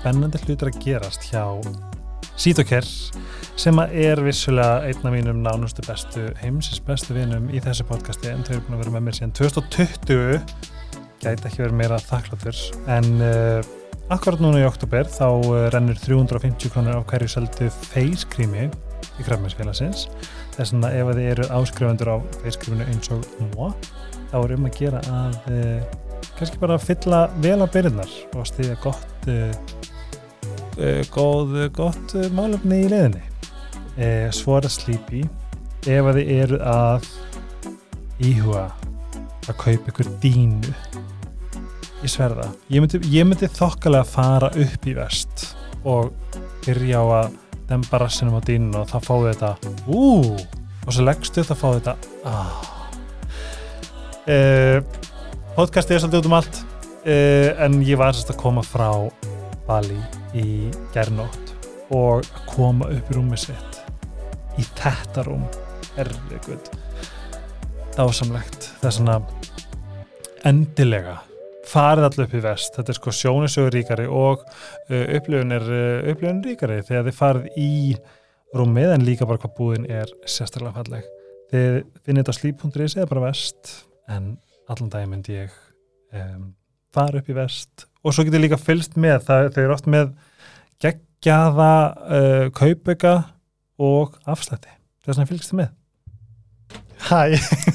spennandi hlutir að gerast hjá Sítokær sem að er vissulega einn af mínum nánustu bestu heimsins bestu vinum í þessu podcasti en þau eru búin að vera með mér síðan 2020 gæti ekki verið meira þakkláttur en uh, akkurat núna í oktober þá uh, rennur 350 krónur á hverju seldu feiskrími í krafmæsfélagsins þess að ef þið eru áskrifundur á feiskríminu eins og múa þá er um að gera að uh, kannski bara fylla vel á byrjunnar og stiðja gott góð, gott málefni í leðinni svo er það slípi ef að þið eru að íhuga að kaupa ykkur dínu ég sverða ég myndi, ég myndi þokkalega fara upp í vest og byrja á að demba rassinum á dínun og þá fáið þetta. Ú, og svo leggstu þetta fáið þetta. Ah. uh, podcasti er svolítið út um allt. Uh, en ég var sérst að koma frá Bali í gernótt og að koma upp í rúmið sitt. Í þetta rúm. Er guð. Dásamlegt. Það er svona endilega farið allir upp í vest. Þetta er sko sjónisögur ríkari og uh, upplifun er uh, upplifun ríkari þegar þið farið í rúmið en líka bara hvað búðin er sérstaklega falleg. Þið finnir þetta á slíp.is eða bara vest en allan dag myndi ég um, fara upp í vest. Og svo getur líka fylst með það, þau eru oft með geggjaða uh, kaupauka og afslætti. Það er svona fylgst með. Hæ,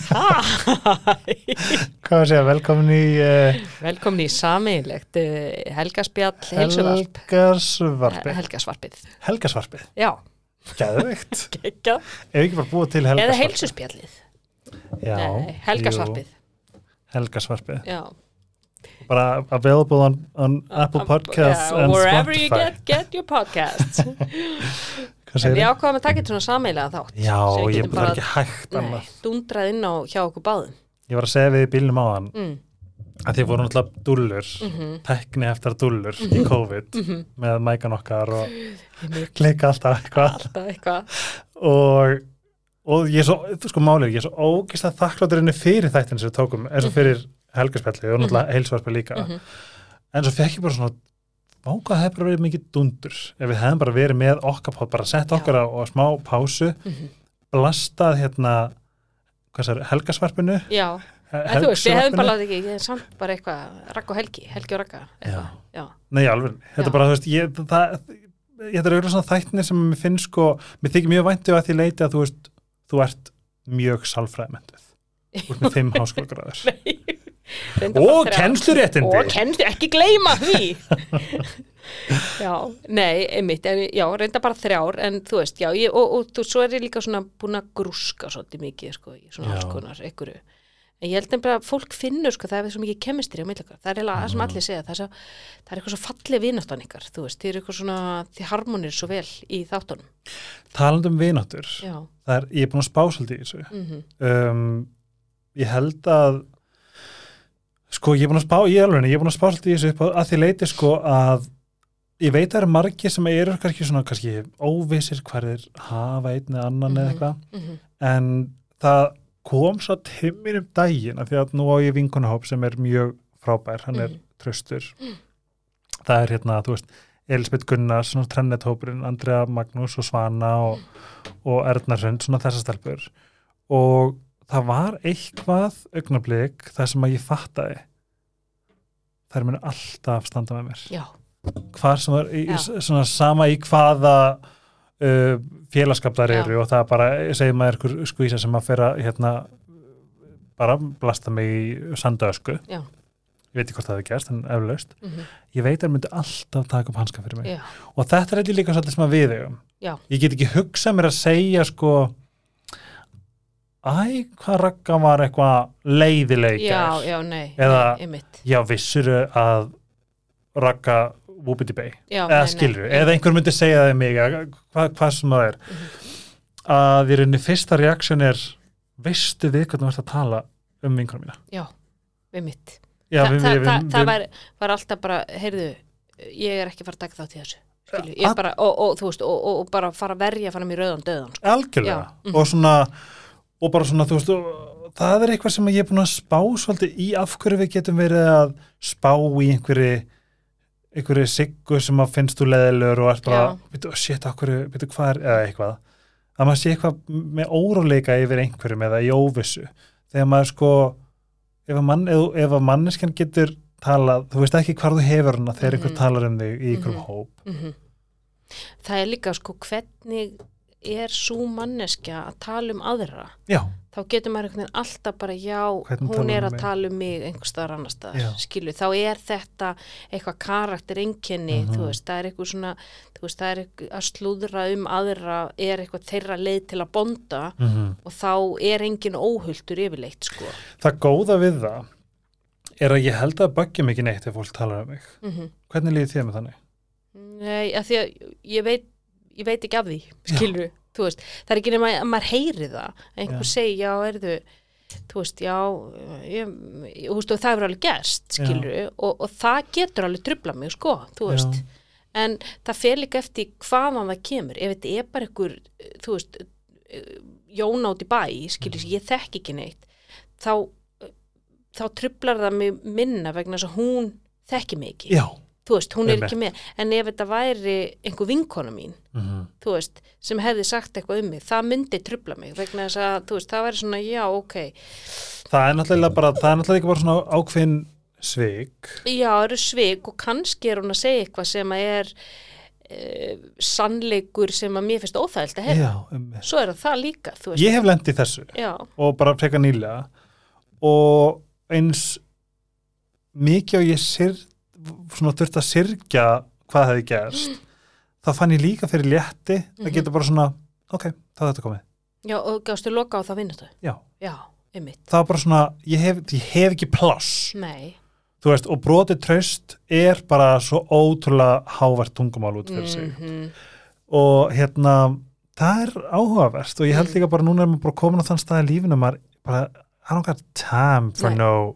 hvað var að segja, velkomin í uh, Velkomin í sameinlegt uh, helgaspjall heilsuvarp. Helgasvarpið. Helgasvarpið, Helgasvarpið, já, gæðveikt Ef ekki bara búið til Eða helgasvarpið. heilsuspjallið, Já, Nei, helgasvarpið. Helgasvarpið, Já, bara available on, on Apple Podcasts yeah, and Wherever you Spotify. get, get your podcasts. En við ákvaðum að taka þetta svona sameilega þátt. Já, ég er ekki hægt Nei, annað. dundrað inn á hjá okkur báðum. Ég var að segja við í bílnum á hann mm. að þið voru náttúrulega dúllur Mm tekni eftir dúllur í COVID Mhm. með mækan okkar og -hmm. klika alltaf eitthvað. Alltaf eitthvað. Og, og ég er svo, sko málið, ég er svo ógist að þakklátturinni fyrir þættin sem við tókum eins og fyrir helgarspjalli og náttúrulega heilsvarpi líka. Mhm. en svo fekk ég bara svona váka það hefur verið mikið dundur ef við hefðum bara verið með okkar bara sett okkar á, smá pásu Mhm. blastað hérna helgarsvarpinu Já, en þú veist, við hefum bara látið ekki samt bara eitthvað, Ragg og Helgi Helgi og já, Nei, alveg, þetta Já. bara, þú veist, ég, það, ég þetta er auðvitað svona þættinir sem mér finnst sko, mér þykir mjög væntu að því leiti að þú veist, þú ert mjög sálfræðmentuð, þú ert með fimm háskólagráður. Reyndar og bara kennsluréttindi. Og kennstu ekki gleyma því. Já, nei, einmitt en, já, reynda bara þrjár en þú veist, já, ég, og, og þú, svo er ég líka svona búin að grúska svolítið mikið sko, svona alls konar, einhverju. En ég held nefnilega að fólk finnur sko, það er svo mikið kemistri á millakar, það er eiginlega það sem allir segja það er, svo, það er eitthvað svo fallið vinastan ykkar þú veist, þið eru eitthvað svona, þið harmonir svo vel í þáttunum, talandi um vináttur, er, ég er búin að spá svolítið í þessu. Mm um, ég held að sko, ég er búin að spá ég, alveg, ég er búin að spá svolítið í þessu upp að því leiti sko að ég veit að það eru margir sem eru kannski svona, kannski óvissir hverðir hafa einn eða annan eða Mhm. eitthvað -hmm. en það kom svo timmir um daginn af því að nú á ég vinkunahóp sem er mjög frábær, hann er Mhm. tröstur það er hérna, þú veist Elisabeth Gunnars, svona trennethópurinn Andrea Magnús og Svana og, og Ernarsund, svona þessar stelpur og það var eitthvað augnablik þar sem að ég fattaði. Þær munu alltaf standa með mér. Já, hvað sem var, í, svona sama í hvaða uh, félagskap þar eru og það bara, segir maður ykkur skvísa sem að fyrra hérna bara blasta mig í sandaösku Já. ég veit ekki hvort það hefði gerst en eflaust, mm ég veit að það myndi alltaf taka upp hanska fyrir mig. Já, og þetta er eitthvað líka svolítið sem að við eigum. Ég get ekki hugsað mér að segja sko æ, hvað ragga var eitthvað leiðileg í já, gær?" já, nei, Eða- nei já, vissuru að ragga Whoopity Bay já, eða nei, nei. eða einhver myndi segja það mig hvað, hvað sem það er Mhm. að í rauninni fyrsta reaksjón er veistu við hvernig þú ert að tala um vinkunum mína já, einmitt já, Þa, við, það, við, það, við, það var, var alltaf bara, heyrðu ég er ekki að fara að taka þátt í þessu skilju, ég Að- er bara, og, og þú veist og, og, og bara fara að verja fara mér rauðan döðan sko. algjörlega Já, mhm. og svona, og bara svona þú veist, það er eitthvað sem ég er búin að spá svolítið í af hverju við getum verið að spá í einhverju einhverju siggu sem að finnst þú leðilegur og ert bara, byrju, shit, okkur, byrju, hvað er, eða eitthvað. Að maður sé eitthvað með óróleika yfir einhverjum eða í óvissu. Þegar maður sko ef að, mann, ef, ef að manneskjan getur talað, þú veist ekki hvar þú hefur hana þegar einhver Mhm. talar um þig í einhverjum Mhm. hóp. Mm það er líka sko hvernig er svo manneskja að tala um aðra já, þá getur maður einhvern veginn alltaf bara já, Hvernig hún er um að tala um mig einhvers staðar annar staðar, Já. skilu, þá er þetta eitthvað karakter einkenni, Mhm. þú veist, það er eitthvað svona, þú veist, það er eitthvað að slúðra um aðra, er eitthvað þeirra leið til að bonda mm og þá er engin óhulltur yfirleitt, sko. það góða við það er að ég held að böggjum ekki neitt ef fólk talar um mig Mm hvernig líði þér með þannig? Nei, að því að ég veit, ég veit ekki af því, skilur, þú veist, það er ekki nema að maður heyri það, einhver segi, já, erðu, þú veist, já, ég, þú veist, og það hefur alveg gerst, skilur, og, og það getur alveg trubla mig, sko, þú veist, Já. en það fer líka eftir hvaðan það kemur, ef þetta er bara einhver, þú veist, jón átt í bæ, skilur, Mhm. ég þekki ekki neitt, þá, þá trublar það mig minna vegna þess að hún þekki mig ekki. Já, þú veist, hún er ekki með. En ef þetta væri einhver vinkona mín mm þú veist, sem hefði sagt eitthvað um mig það myndi trubla mig vegna þess að, þú veist, það væri svona, já, ok. Það er náttúrulega bara það er náttúrulega ekki bara svona ákveðin svik. Já, það eru svik og kannski er hún að segja eitthvað sem að er uh, sannleikur sem að mér finnst óþægilt að hefða, já, um, svo er það líka þú veist, ég hef lendið þessu já, og bara freka nýlega. Og eins mikið og ég syr, svona þurft að syrgja hvað hefði gerst þá fann ég líka fyrir létti það Mhm. getur bara svona, ok, þá er þetta komið já, og gástu loka á það vinnutu já, já, það var bara svona ég hef, ég hef ekki pláss nei þú veist, og brotið traust er bara svo ótrúlega hávert tungumál út fyrir sig Mhm. og hérna það er áhugavert og ég held Mm. líka bara núna er maður bara komin á þann stað í lífinu maður bara, I don't got time for Nei. no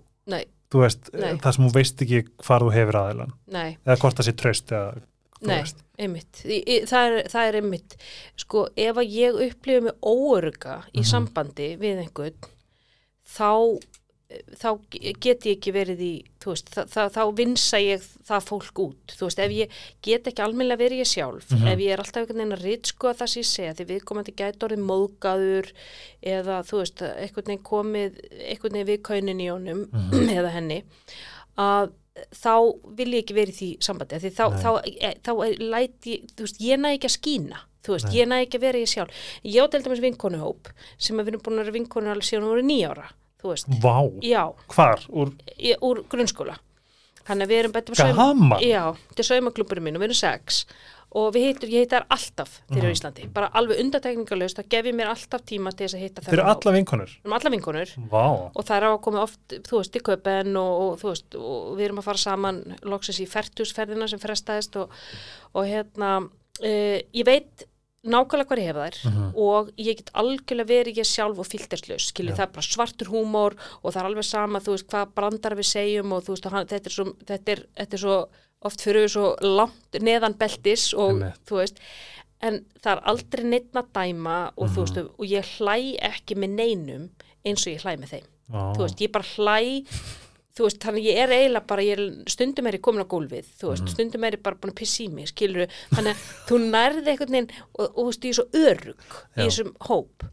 þú veist, Nei. það sem hún veist ekki hvar þú hefur aðeilan, nei eða hvort það sé traust eða, þú Nei, einmitt. Það er, það er einmitt. Sko, ef að ég upplifi mig óöruga í Mhm. sambandi við einhvern, þá, þá get ég ekki verið í, veist, þá, þá, þá vinsa ég það fólk út. Þú veist, ef ég get ekki almennilega verið ég sjálf, Mhm. ef ég er alltaf einhvern veginn að ritsko það sem ég segja, því viðkomandi gæti orðið móðgaður eða, þú veist, einhvern veginn komið, einhvern veginn við kaunin í honum Mhm. eða henni, að þá vil ég ekki verið því sambandi því þá, þá, e, þá er- læt ég, þú veist, ég næ ekki að skína þú veist, Nei. ég næ ekki að vera ég sjálf ég á til dæmis vinkonuhóp sem að við erum búin að vera vinkonu alveg síðan þú veist, vá, já, hvar, úr í, úr grunnskóla. Hann að við erum betur gaman, já, þetta er saumakluburum minn og við erum sex. Og við hittum, ég hitta þær alltaf þegar Mhm. á Íslandi, bara alveg undatekningalöst þá gef ég mér alltaf tíma til þess að hitta þeir eru alla vinkonur? Við erum alla vinkonur. Vá, og það er á að koma oft, þú veist, í köpen og, og þú veist, og við erum að fara saman loksins í fertusferðina sem frestaðist og, og hérna uh, ég veit nákvæmlega hvað ég hef þær Mhm. og ég get algjörlega verið ég sjálf og filterslaus, skilji Já. það er bara svartur húmór og það er alveg sama þú veist hvað brandar við segjum og þú veist hann, þetta, er svo, þetta, er, þetta er svo oft fyrir svo langt neðan beltis og Einmitt. þú veist en það er aldrei neitt að dæma og Mhm. þú veist og ég hlæ ekki með neinum eins og ég hlæ með þeim vá. þú veist, ég bara hlæ þú veist, þannig ég er eiginlega bara er, stundum er ég komin á gólfið, þú veist, Mhm. stundum er ég bara búin að pissa í mig, skilur þannig að þú nærði einhvern veginn og, og þú veist, ég er svo örug í þessum hóp.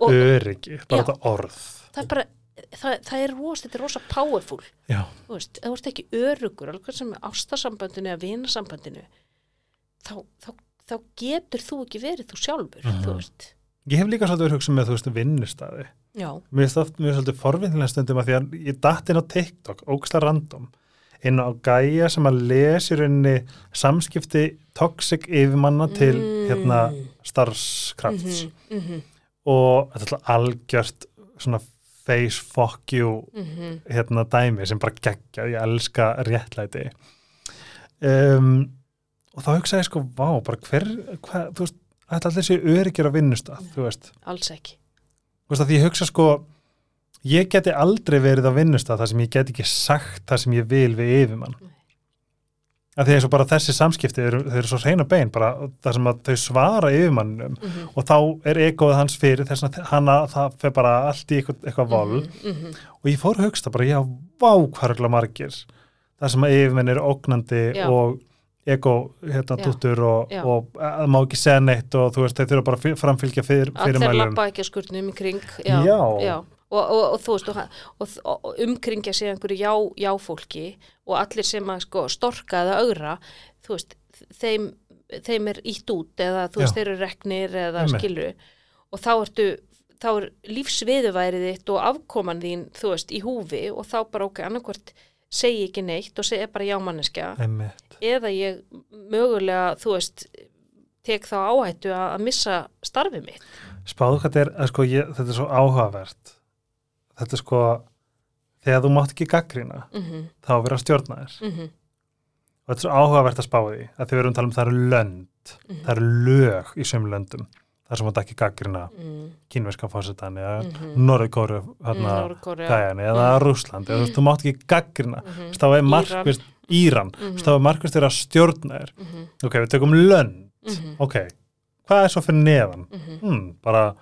Og öryggi, bara Já. þetta orð. Það er bara það, það er rosa, þetta er rosa powerful. Já, þú veist, þú ert ekki örugur alveg sem ástasambandinu eða vinasambandinu þá, þá, þá getur þú ekki verið þú sjálfur, Mhm. þú veist. Ég hef líka svolítið verið hugsað með, þú veist, vinnustæði já, mér finnst svolítið forvinnilega stundum að því að ég datt inn á TikTok, ógæslega random inn á gæja sem að lesi rauninni samskipti toxic yfirmanna til Mm. hérna starfskrafts. Mhm, mhm, og þetta er alltaf algjört svona face fuck you mhm, hérna dæmi sem bara geggja, ég elska réttlæti. Um, og þá hugsaði ég sko, vá, bara hver hva, þú veist, þetta allir séu öryggir á vinnustaf, þú veist, alls ekki þú veist að því ég hugsa sko ég geti aldrei verið á vinnustaf þar sem ég get ekki sagt það sem ég vil við yfirmann. Að því eins og bara þessi samskipti eru, þau eru svo hreina bein, bara það sem að þau svara yfirmannum mhm, og þá er egoð hans fyrir þess að hana, það fer bara allt í eitthvað, eitthvað vol mhm, mhm. og ég fór að hugsta bara, já, vá hvarugla margir. Það sem að yfirmenn er ógnandi Já. og ego hérna Já. og, Já. og að má ekki segja neitt og þú veist, þeir þurfa bara að framfylgja fyrir, allir fyrirmælum lappa ekki að skurnum í kring já, Já. Og, og, og þú veist og, umkringja sig einhverju já, já fólki og allir sem að sko, storka eða augra þú veist, þeim, þeim er ítt út eða þú veist, Já. þeir eru reknir eða Einmitt. skilru og þá ertu þá er lífsviðuværið þitt og afkoman þín, þú veist, í húfi og þá bara ok, annarkvort segi ekki neitt og segja bara já manneskja Einmitt. Eða ég mögulega, þú veist tek þá áhættu að, að missa starfið mitt spáðu hvað þetta er, sko, ég, þetta er svo áhugavert þetta er sko þegar þú mátt ekki gaggrina mm þá er verið að stjórna þér -hmm. og þetta er svo áhugavert að spá því að því við erum að tala um það eru lönd Mhm. það eru lög í sömu löndum þar sem mátt ekki gaggrina mm. kínverska fórsetan eða mm Mhm. -hmm. Norðurkóru hérna, gæjan eða Rússland eða þú mátt ekki gaggrina Mhm. þá er markvist Íran. Mhm. þá er markvist þeirra að stjórna þér. Mhm. ok, við tökum lönd. Mhm. ok, hvað er svo fyrir neðan? Hmm, bara,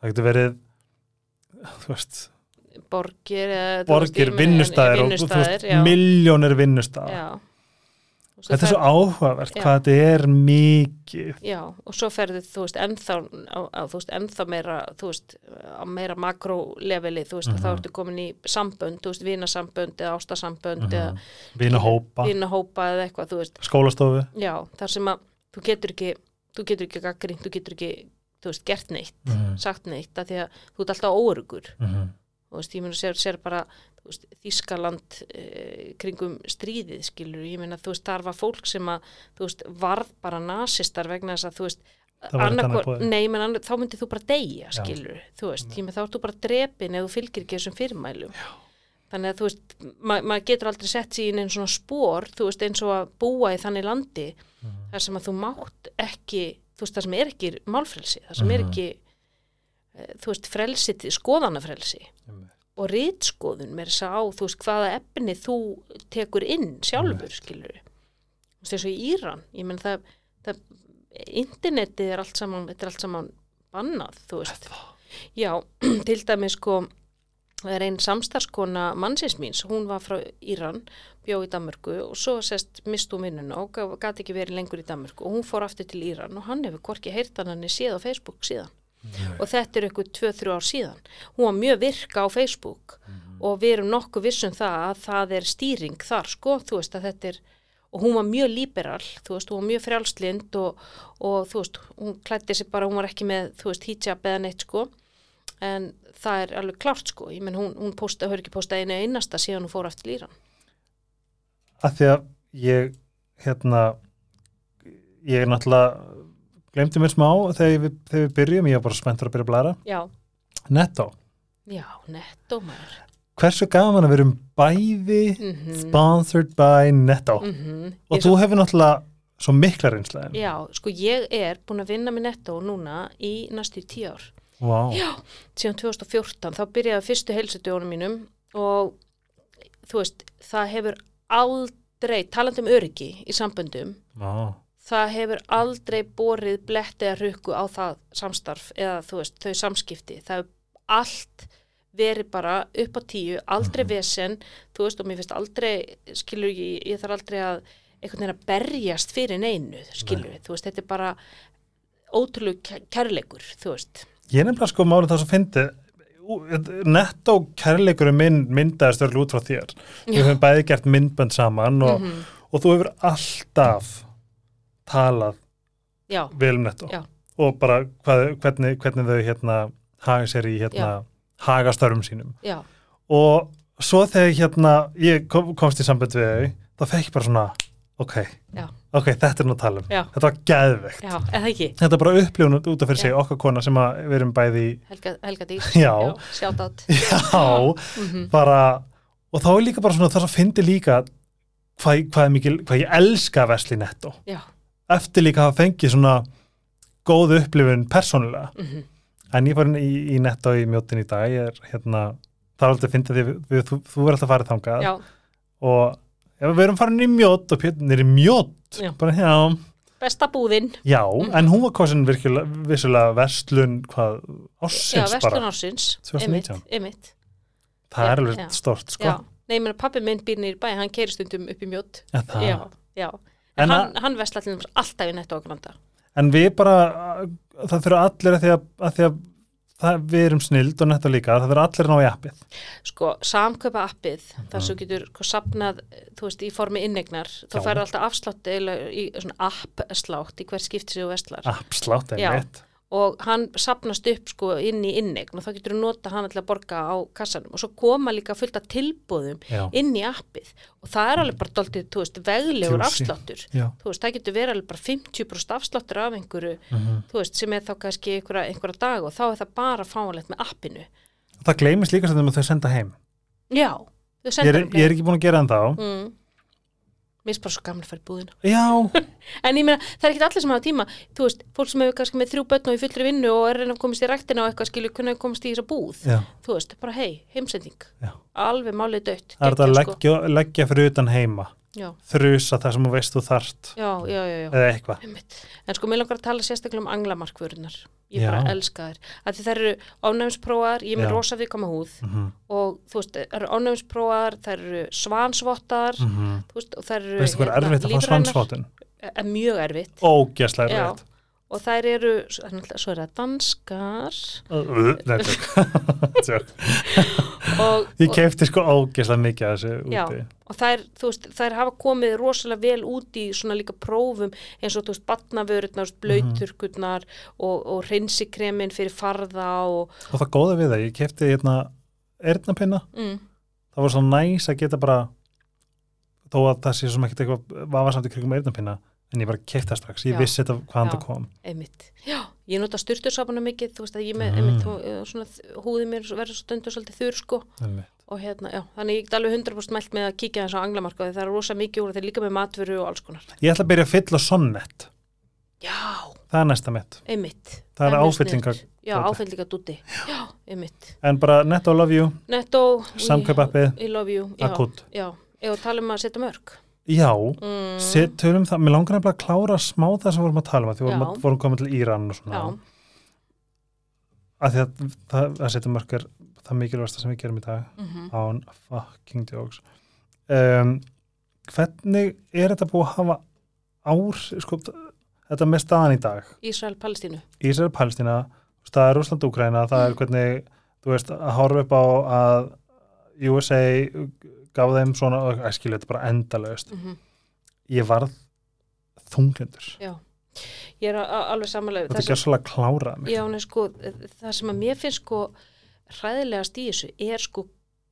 það getur verið þú veist borgir borgir, vinnustæðir miljónir vinnustæðir þetta er svo áhugavert Já. hvað þetta er mikið já, og svo ferðu þú veist ennþá, á, á, þú veist, ennþá meira þú veist, á meira makróleveli þú veist, Mhm. þá ertu komin í sambönd þú veist, vinasambönd eða ástasambönd Mhm. eða vina hópa, vinahópa eða eitthvað, þú veist skólastofu já, þar sem að þú getur ekki þú getur ekki gaggrínt, þú getur ekki þú veist, gert neitt, Mhm. sagt neitt af því að þú ert alltaf óörugur Mhm. þú veist, ég meina sér, sér bara veist, Þískaland e, kringum stríðið, skilur, ég meina þú veist, þar var fólk sem að, þú veist, varð bara nasistar vegna þess að þú veist boðið. nei, menn, annar, þá myndið þú bara deyja, Já. skilur þú veist, ég meina þá ert þú bara drepin ef þú fylgir ekki þessum fyrirmælum Já. þannig að þú veist, ma maður getur aldrei sett sér inn einn svona spór, þú veist, eins og að búa í þannig landi Mhm. þar sem að þú mátt ekki þú veist, það sem er ekki málfrelsi það sem er Mhm. ekki e, þú veist, frelsi, til- skoðanafrelsi Einmitt. Og rítskoðun með þess að á, þú veist, hvaða efni þú tekur inn sjálfur, skilur þú veist, og í Íran ég menn það, það internetið er allt saman, þetta er allt saman bannað, þú veist. Já, til dæmis sko það er einn samstarskona mannsins míns, hún var frá Íran bjó í Danmörku og svo sest mist hún vinnuna og gæti ekki verið lengur í Danmörku og hún fór aftur til Íran og hann hefur hvorki heyrt hann henni séð á Facebook síðan og þetta er eitthvað 2-3 ár síðan. Hún var mjög virka á Facebook. Og við erum nokkuð vissum það að það er stýring þar sko, þú veist er og hún var mjög líberal, þú veist, hún var mjög frjálslind og, og þú veist, hún klætti sig bara, hún var ekki með, þú veist, hijab eða neitt sko, en það er alveg klart sko, ég menn hún, hún posta, höfður ekki postað einu einasta síðan hún fór aftur líran. að því að ég hérna ég er náttúrulega glemdi mér smá þegar við, þegar við byrjum, ég var bara spenntur að byrja að blæra Já, Netto, já, netto maður. hversu gaman að við erum bæði Mm sponsored by Netto -hmm. og þú hefur náttúrulega svo mikla reynslega Já, sko ég er búin að vinna með netto núna í næstu tíu ár. wow. síðan 2014, þá byrjaði fyrstu heilsudjónum mínum og þú veist, það hefur aldrei, talandi um öryggi í samböndum, Wow. Það hefur aldrei borið blett eða rukku á það samstarf eða veist, þau samskipti, það hefur allt verið bara upp á tíu, aldrei vesen, þú veist, og mér finnst aldrei, skilur ég, ég þarf aldrei að einhvern veginn að berjast fyrir neinu, skilur við, þú veist, þetta er bara ótrúlega kærleikur, þú veist. Ég er nefnilega sko málið það sem fyndi Netto kærleikur minn myndaðist örgulega út frá þér. Við höfum bæði gert myndbönd saman og, Mhm. og þú hefur alltaf talað Já, vel um Netto Já. og bara hvað, hvernig, hvernig þau hérna haga sér í hérna haga störfum sínum. Já, og svo þegar hérna ég kom, komst í sambönd við þau þá fekk ég bara svona ok, Já. ok, þetta er nú um. Já. þetta var ekki, þetta er bara upplifun út af fyrir sig okkar kona sem við erum bæði í Helga, Helga Dís. Já. sjátt átt. já, Mhm. bara og þá er líka bara svona það sem fyndi líka hvað, hvað, mikil, hvað ég elska Vesli Netto. Já, eftir líka að hafa fengið svona góð upplifun persónulega mhm, en ég var í, í Netto í mjótin í dag ég er hérna, það er alltaf fyndið því við, við, þú, þú verður alltaf að fara þangað já, og ef við erum farin í mjót og Pétur er í mjót Já. bara já, besta búðin. já en hún var kosin virkilega, vissulega verslun hvað, Já, ársins Vestlun bara ársins. 2019. Einmitt, einmitt. það Já, er alveg já. stort sko Já, Nei, ég meina pappi minn býr nýr bæ, hann keiri stundum upp í mjótt. Ja, það. Já, já. En hann, hann vesla allir alltaf í netto á granda. En við bara, það þurfa allir að því að, að, því að það, við erum snild og netto líka, það þurfa allir að ná í appið. Sko, samköpa appið, þar Mhm. sem þú getur sko, sapnað, þú veist, í formi innegnar, þá færðu alltaf afslátt eiginlega í svona app-slátt í hver skipti sig og vestlar. Appslátt er Já. Og hann sapnast upp sko inn í innegn og þá getur þú nota hann til að borga á kassanum og svo koma líka fullt af tilbúðum Já. inn í appið og það er alveg bara daldið, þú veist, veglegur afsláttur Já. þú veist, það getur verið alveg bara 50% afsláttur af einhverju, Mhm. þú veist, sem er þá kannski einhverja, einhverja dag og þá er það bara fáanlegt með appinu. Það gleymist líka sem þau senda heim. Já, þau senda er, ég er ekki búin að gera en þá. mm. Mér er bara svo gaman að fara í búðina. Já, En ég meina, það er ekki allir sem hafa tíma, þú veist, fólk sem hefur kannski með þrjú börn og í fullri vinnu og er reyna að komast í ræktina og eitthvað skilju, hvernig komast í þessa búð. já. Þú veist, bara hei, heimsending. Já. Alveg málið dött. Það er þetta að leggja, leggja fyrir utan heima. Já, Þrusa það sem þú veist þú þart. já, já, já, já. Eða eitthvað. En sko, mér langar að tala sérstaklega um anglamarkvörunar. Ég Já. bara elska þær. Af því þær eru ánæfnsprófaðar, ég er með rosa viðkama húð Mm og þú veist, þær eru ánæfnsprófaðar, þær eru svansvottar, -hmm. þú veist, og þær eru... Veistu hvað er erfitt að fá lífrænar. svansvotun? Er mjög erfitt. Ógæslega erfitt. Og þær eru, svo er það danskar Ég kefti sko ógæslega mikið af þessu Já. úti. og þær, veist, þær hafa komið rosalega vel út í svona líka prófum eins og þú veist, batnavörurnar, Mhm. blöyturkurnar og, og hreinsikremin fyrir farða og Og það góða við það, ég kefti hérna eyrnapinna, mm, það var svo næs að geta bara þó að það sé sem ekkert eitthvað vafasamt í krigum eyrnapinna, en ég bara kefti það strax ég Já. vissi þetta hvaðan það kom einmitt. Já, ég nota styrtursabuna mikið, þú veist að ég með, Mm. einmitt, þú- eh, svona húðið mér verður stundur svolítið þurr sko Einmitt. og hérna, já, þannig ég get alveg 100% mælt með að kíkja þess á anglamarka það er rosa mikið úr þeir líka með matvöru og alls konar. Ég ætla að byrja að fylla sonnet Já, það er næsta mitt, einmitt. það er áfyllingar. Já, áfyllingar dúti. Já, einmitt. en bara netto love you, Netto, samkaupappið I love you, já. akut, Já, ef að tala um að setja mörg. Já Mm, set, tölum það, mér langar nefnilega að klára smá það sem við vorum að tala um, að því vorum, að- vorum komið til Íran og svona. Já, að því að það, að setja mörg er það mikilvægsta sem við gerum í dag. Mm án fucking jokes. Um, hvernig er þetta búið að hafa ár sko, þetta með staðan í dag? Ísrael, Palestínu. Ísrael, Palestína, það er Rúsland, Úkraina það er hvernig, þú veist, að horfa upp á að USA gaf þeim svona, að skilja þetta bara endalaust, Mm ég varð þunglindur, Já, ég er alveg samanlega. þetta er ekki svolítið að klára Já, nei, sko, það sem að mér finnst sko hræðilegast í þessu er sko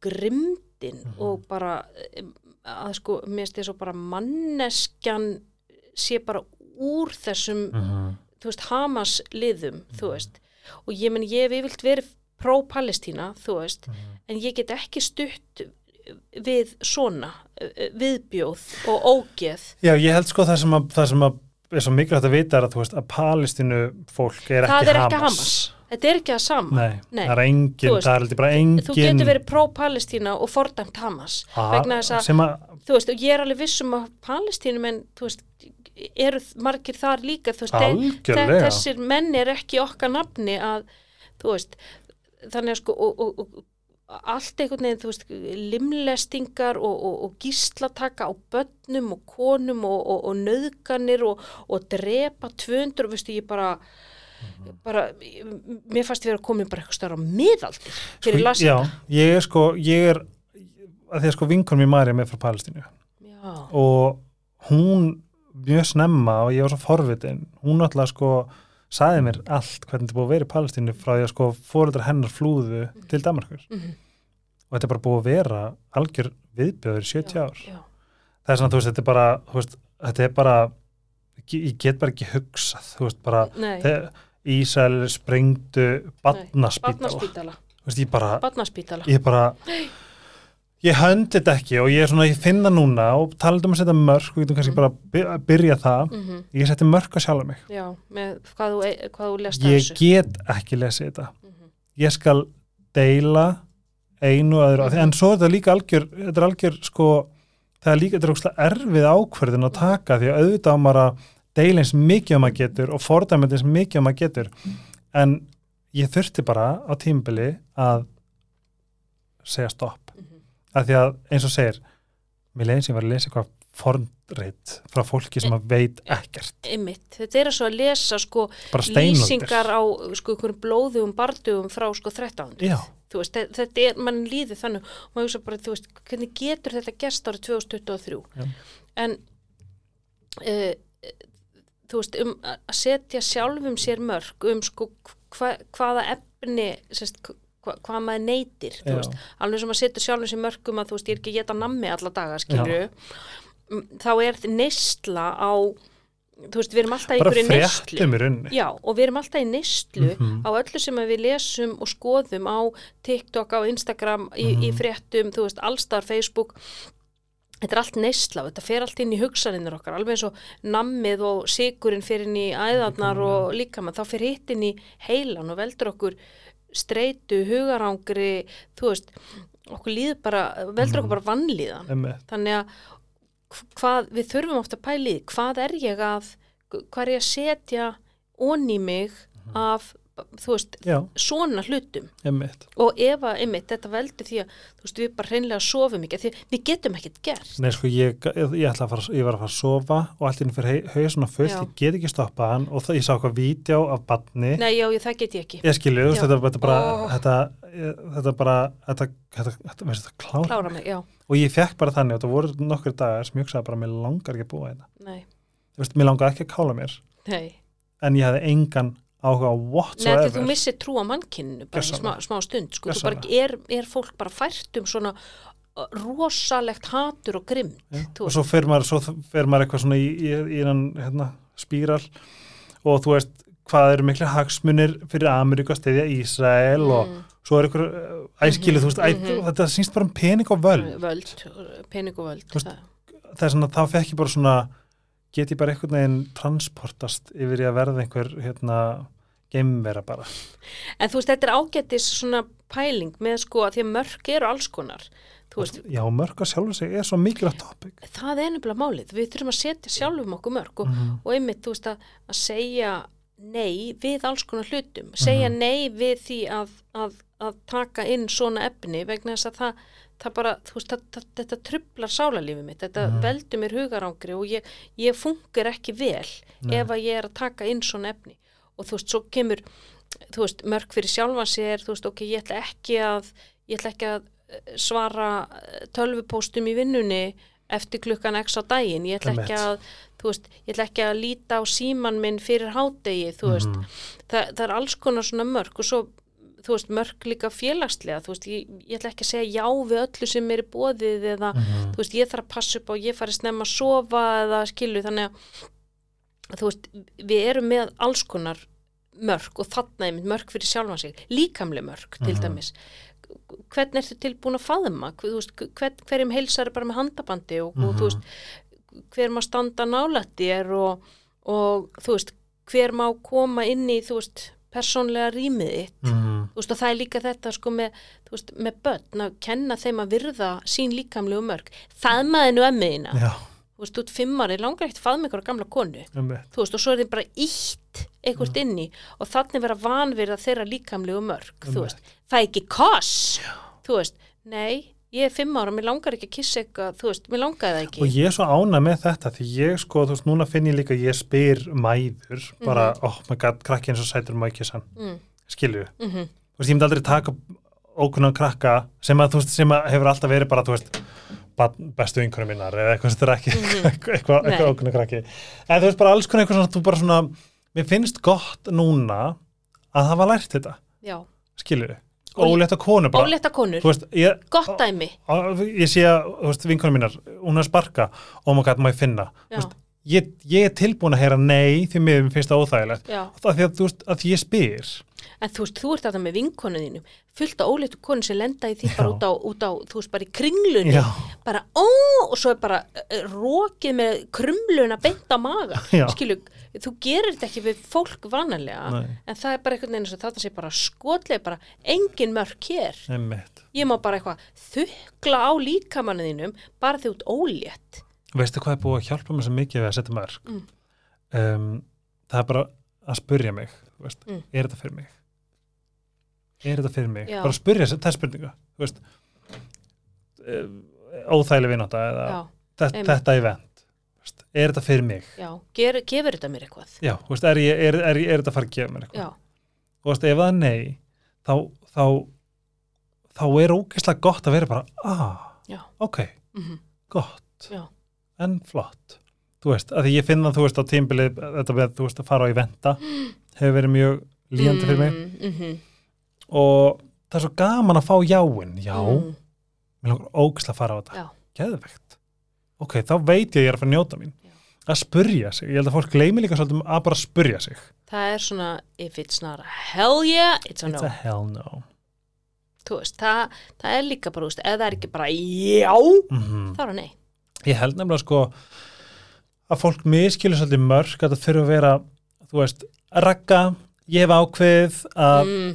grimdin Mhm. og bara að sko, mér finnst þess að bara manneskjan sé bara úr þessum, Mhm. þú veist, Hamas liðum, þú veist, og ég menn, ég hef yfirlt verið pró-Palestína, þú veist, Mhm. en ég get ekki stutt við svona eh, viðbjóð og ógeð. Já, ég held sko það sem að, það sem að er svo mikilvægt að vita er að þú veist að Palestínu fólk er Það ekki er Hamas ekki Hamas. þetta er ekki að sama. Nei, Nei. það er engin, veist, það er heldur bara engin þú getur verið pró-Palestína og fordæmt Hamas. Ha- vegna þess að- að, þú veist, og ég er alveg vissum að Palestínum en, þú veist, eru margir þar líka, þú veist, þe- algjörlega. þessir menn er ekki okkar nafni að, þú veist, þannig að sko, og, og, og allt einhvern veginn, þú veist, limlestingar og, og, og gíslataka á börnum og konum og, og, nöðganir og, og drepa 200, veistu, ég bara, bara, mér fannst ég vera komin bara eitthvað stöðar á miðaldir fyrir Sko, lasið. Já, ég er sko, ég er að því að sko vinkonum í Marja með frá Palestínu. Já, og hún mjög snemma og ég var svo forvitin hún alltaf sko sagði mér allt hvernig þetta búið að vera í Palestínu frá því að sko fóruldrar hennar flúðu til Danmarkur Mhm. og þetta er bara búið að vera algjör viðbjöður í 70 ár. já, það er svona, þú veist, þetta er bara veist, þetta er bara ég get bara ekki hugsað, þú veist, bara nei, þegar Ísæl sprengdu badnaspítala, barnaspítala, þú veist, ég bara barnaspítala. ég bara ég höndi þetta ekki og ég er svona, ég finna núna og talandi um að setja mörk, við getum kannski Mm. bara by- að byrja það, Mm ég seti mörk að sjálfa mig Já, með hvað þú, e- hvað þú lest ég þessu. get ekki lesið þetta Mhm. ég skal deila einu og öðru, mm Mhm. en svo er þetta líka algjör þetta er algjör sko það er líka, þetta er ókslega erfið ákverðin að taka því að auðvitað á maður að deila eins mikið um að getur og fordæmið eins mikið um að getur en ég þurfti bara á tímabili að segja stopp. Að því að eins og segir mér leiðin sem var að lesa eitthvað fornreitt frá fólki sem að veit ekkert. Einmitt, þetta er að svo að lesa sko lýsingar á sko blóðugum bardugum frá sko 13. já, þú veist, þe- þetta er, mann líður þannig. Og maður hugsa bara, þú veist, hvernig getur þetta gerst árið 2023 Já. en uh, þú veist, um að setja sjálfum sér mörg um sko hva, hvaða efni sérst, hva, hvað maður neytir alveg sem að setja sjálfum sér mörg um að þú veist, ég er ekki geta nammi alla daga skilju, þá er neysla á þú veist, við erum alltaf í einhverju í rauninni. Já, og við erum alltaf í neyslu Mhm. á öllu sem við lesum og skoðum á TikTok, á Instagram, í, í Mhm. fréttum, þú veist, allstar Facebook. Þetta er allt neysla þetta fer allt inn í hugsaninnar okkar, alveg eins og nammið og sigurinn fer inn í æðarnar og líkamann, þá fer hitt inn í heilan og veldur okkur streitu, hugarangri, þú veist, okkur líður bara, veldur okkur bara vannlíðan Einmitt. þannig að hvað, við þurfum ofta því, hvað er ég að hvað er ég að setja onni mig af þú veist, já, svona hlutum. Einmitt. Og ef að, einmitt, þetta veldur því að þú veist, við bara hreinlega sofum ekki því við getum ekkert gert. Nei, sko, ég, ég, ég, fara, ég var að fara að sofa og allt inn fyrir hauga svona fullt, ég get ekki stoppað hann og það, ég sá eitthvað vídeo af badni Nei, já, það get ég ekki. Ég skilju, þetta, þetta bara Ó. þetta, þetta bara þetta, þetta, þetta, veist, klára, klára mig, já, og ég fekk bara þannig og það voru nokkur dagar sem ég hugsaði bara mér langar ekki að búa þetta nei, þú veist, mér langar ekki að kála mér. Nei. En ég hafði engan áhuga á Nei, því þú missir trú á mannkyninu bara í smá, smá stund, sko, þú bara, er, er fólk bara fært um svona uh, rosalegt hatur og grimt, þú og svo fer maður, svo fer maður eitthvað svona í, í, í innan hérna, spíral og þú veist hvað eru miklu hagsmunir fyrir Ameríku að steyðja Ísrael og Mm. svo er ykkur æskilu, þú veist, æ, Mhm. þetta sínst bara um pening og völd völd, pening og völd veist, það. það er svona, þá fekk ég bara svona get ég bara einhvern veginn transportast yfir í að verða einhver hérna, geimvera bara En þú veist, þetta er ágættis svona pæling með sko að því að mörk eru alls konar. Veist, já, mörg að sjálfu sig er svo mikilvægt topic það er nefnilega málið. Við þurfum að setja sjálfum okkur mörk og, Mhm. og einmitt, þú veist, að, að segja nei við alls konar hlutum. Segja Mhm. nei við því að, að, að taka inn svona efni vegna þess að það, það bara, þú veist, það, það, þetta trublar sálarlífið mitt. Þetta Mhm. veldur mér hugarangri og ég, ég fungur ekki vel Nei. ef að ég er að taka inn svona efni. Og þú veist, svo kemur þú veist, mörg fyrir sjálfan sér, þú veist, ok, ég ætla ekki að, ég ætla ekki að eh, svara eh, tölvupóstum í vinnunni eftir klukkan x á daginn, ég ætla ekki að, þú veist, ég ætla ekki að líta á síman minn fyrir hádegi, þú veist, Mhm. það, það er alls konar svona mörg og svo, þú veist, mörg líka félagslega, þú veist, ég, ég ætla ekki að segja já við öllu sem er bóðið eða, Mhm. þú veist, ég þarf að passa upp á, ég fari snemma að sofa eða skilu, þannig að þú veist, við erum með alls konar mörg og þarna er mörg fyrir sjálfan sig, líkamlega mörg til Mhm. dæmis hvernig ertu tilbúin að faðma veist, hvern, hverjum heilsar bara með handabandi og, og þú Mhm. veist hver má standa nálætt þér og, og þú veist, hver má koma inn í, þú veist, persónlega rýmið þitt. Mhm. þú veist, og það er líka þetta sko með, þú veist, með börn að kenna þeim að virða sín líkamlegu mörg. Faðmaðinu ömmuðina já, þú veist, út fimm ári, langar ekkert faðma ykkur gamla konu. Einmitt. þú veist, og svo er þið bara ítt einhvert inn í og þannig vera vanvirða þeirra líkamlegu mörg, þú Einmitt. veist. Það er ekki koss, þú veist. Nei, ég er fimm ára, mér langar ekki að kissa eitthvað, þú veist, mér langar það ekki. Og ég er svo ána með þetta því ég sko, þú veist, núna finn ég líka ég spyr mæður, bara, oh my god krakki eins og sætur maður ekki sann mm, skilju, mm -hmm, þú veist, ég myndi aldrei taka ókunnan krakka sem að, þú veist, sem að hefur alltaf verið bara, þú veist bestu vinkunum minnar eða eitthvað sem þetta er ekki eitthvað, eitthvað, eitthvað ókunnan krakki. En þú veist, bara alls konar eitthvað svona, þú bara svona mér finnst gott núna að hafa lært þetta, já, skilju Og- ólétta konu bara, ólétta konur. Veist, ég gott dæmi, á- ég sé að, vinkunum minnar hún er að sparka, oh my god, ég finna? Veist, ég, ég er tilbúin að heyra nei því mér finnst það óþægilegt. Það því að, þú veist, að ég spyr. En þú veist, þú ert þetta með vinkonu þínum fullt af óléttu konur sem lenda í því bara út á, út á, þú veist, bara í kringlunni. Já, bara ó, og svo er bara uh, rokið með krumluna beint á maga. Já. Þú gerir þetta ekki við fólk vanalega en það er bara einhvern veginn þetta sé bara skotlega bara engin mörk hér. Einmitt. Ég má bara eitthvað þukla á líkamannu þínum bara því út ólétt. Veistu hvað er búið að hjálpa mér svo mikið við að setja mörg Mm. um, það er bara að spurja mig Mm. er þetta fyrir mig? Er þetta fyrir mig? Já. bara að spurja, það er spurninga uh, óþægileg já, þetta, þetta event. veist, er þetta fyrir mig? Já, Ger, gefur þetta mér eitthvað? Já, veist, er, ég, er, er, er þetta fara að gefa mér eitthvað? Já, og veist, ef það er nei þá, þá, þá er ógeðslega gott að vera bara ah, Já. ok, mhm, gott Já. en flott. Þú veist, að því ég finna þú veist á tímbilið þetta með þú veist að fara á eventa hefur verið mjög líjandi fyrir mig. Mm, mhm, og það er svo gaman að fá jáin. Já, mm, mér langar ógeðslega að fara á þetta. Já. geðvegt ok, þá veit ég að ég er að fara að njóta mín. Já. að spurja sig, ég held að fólk gleymi líka svolítið um að bara spurja sig. Það er svona if it's not a hell yeah, it's a it's no. a hell no. Veist, það, það er líka bara, veist, ef það er ekki bara já, mm þá er það nei. Ég held nefnilega sko að fólk miskilur svolítið mörg að það þurfa að vera þú veist, ragga ég hef ákveð að mm,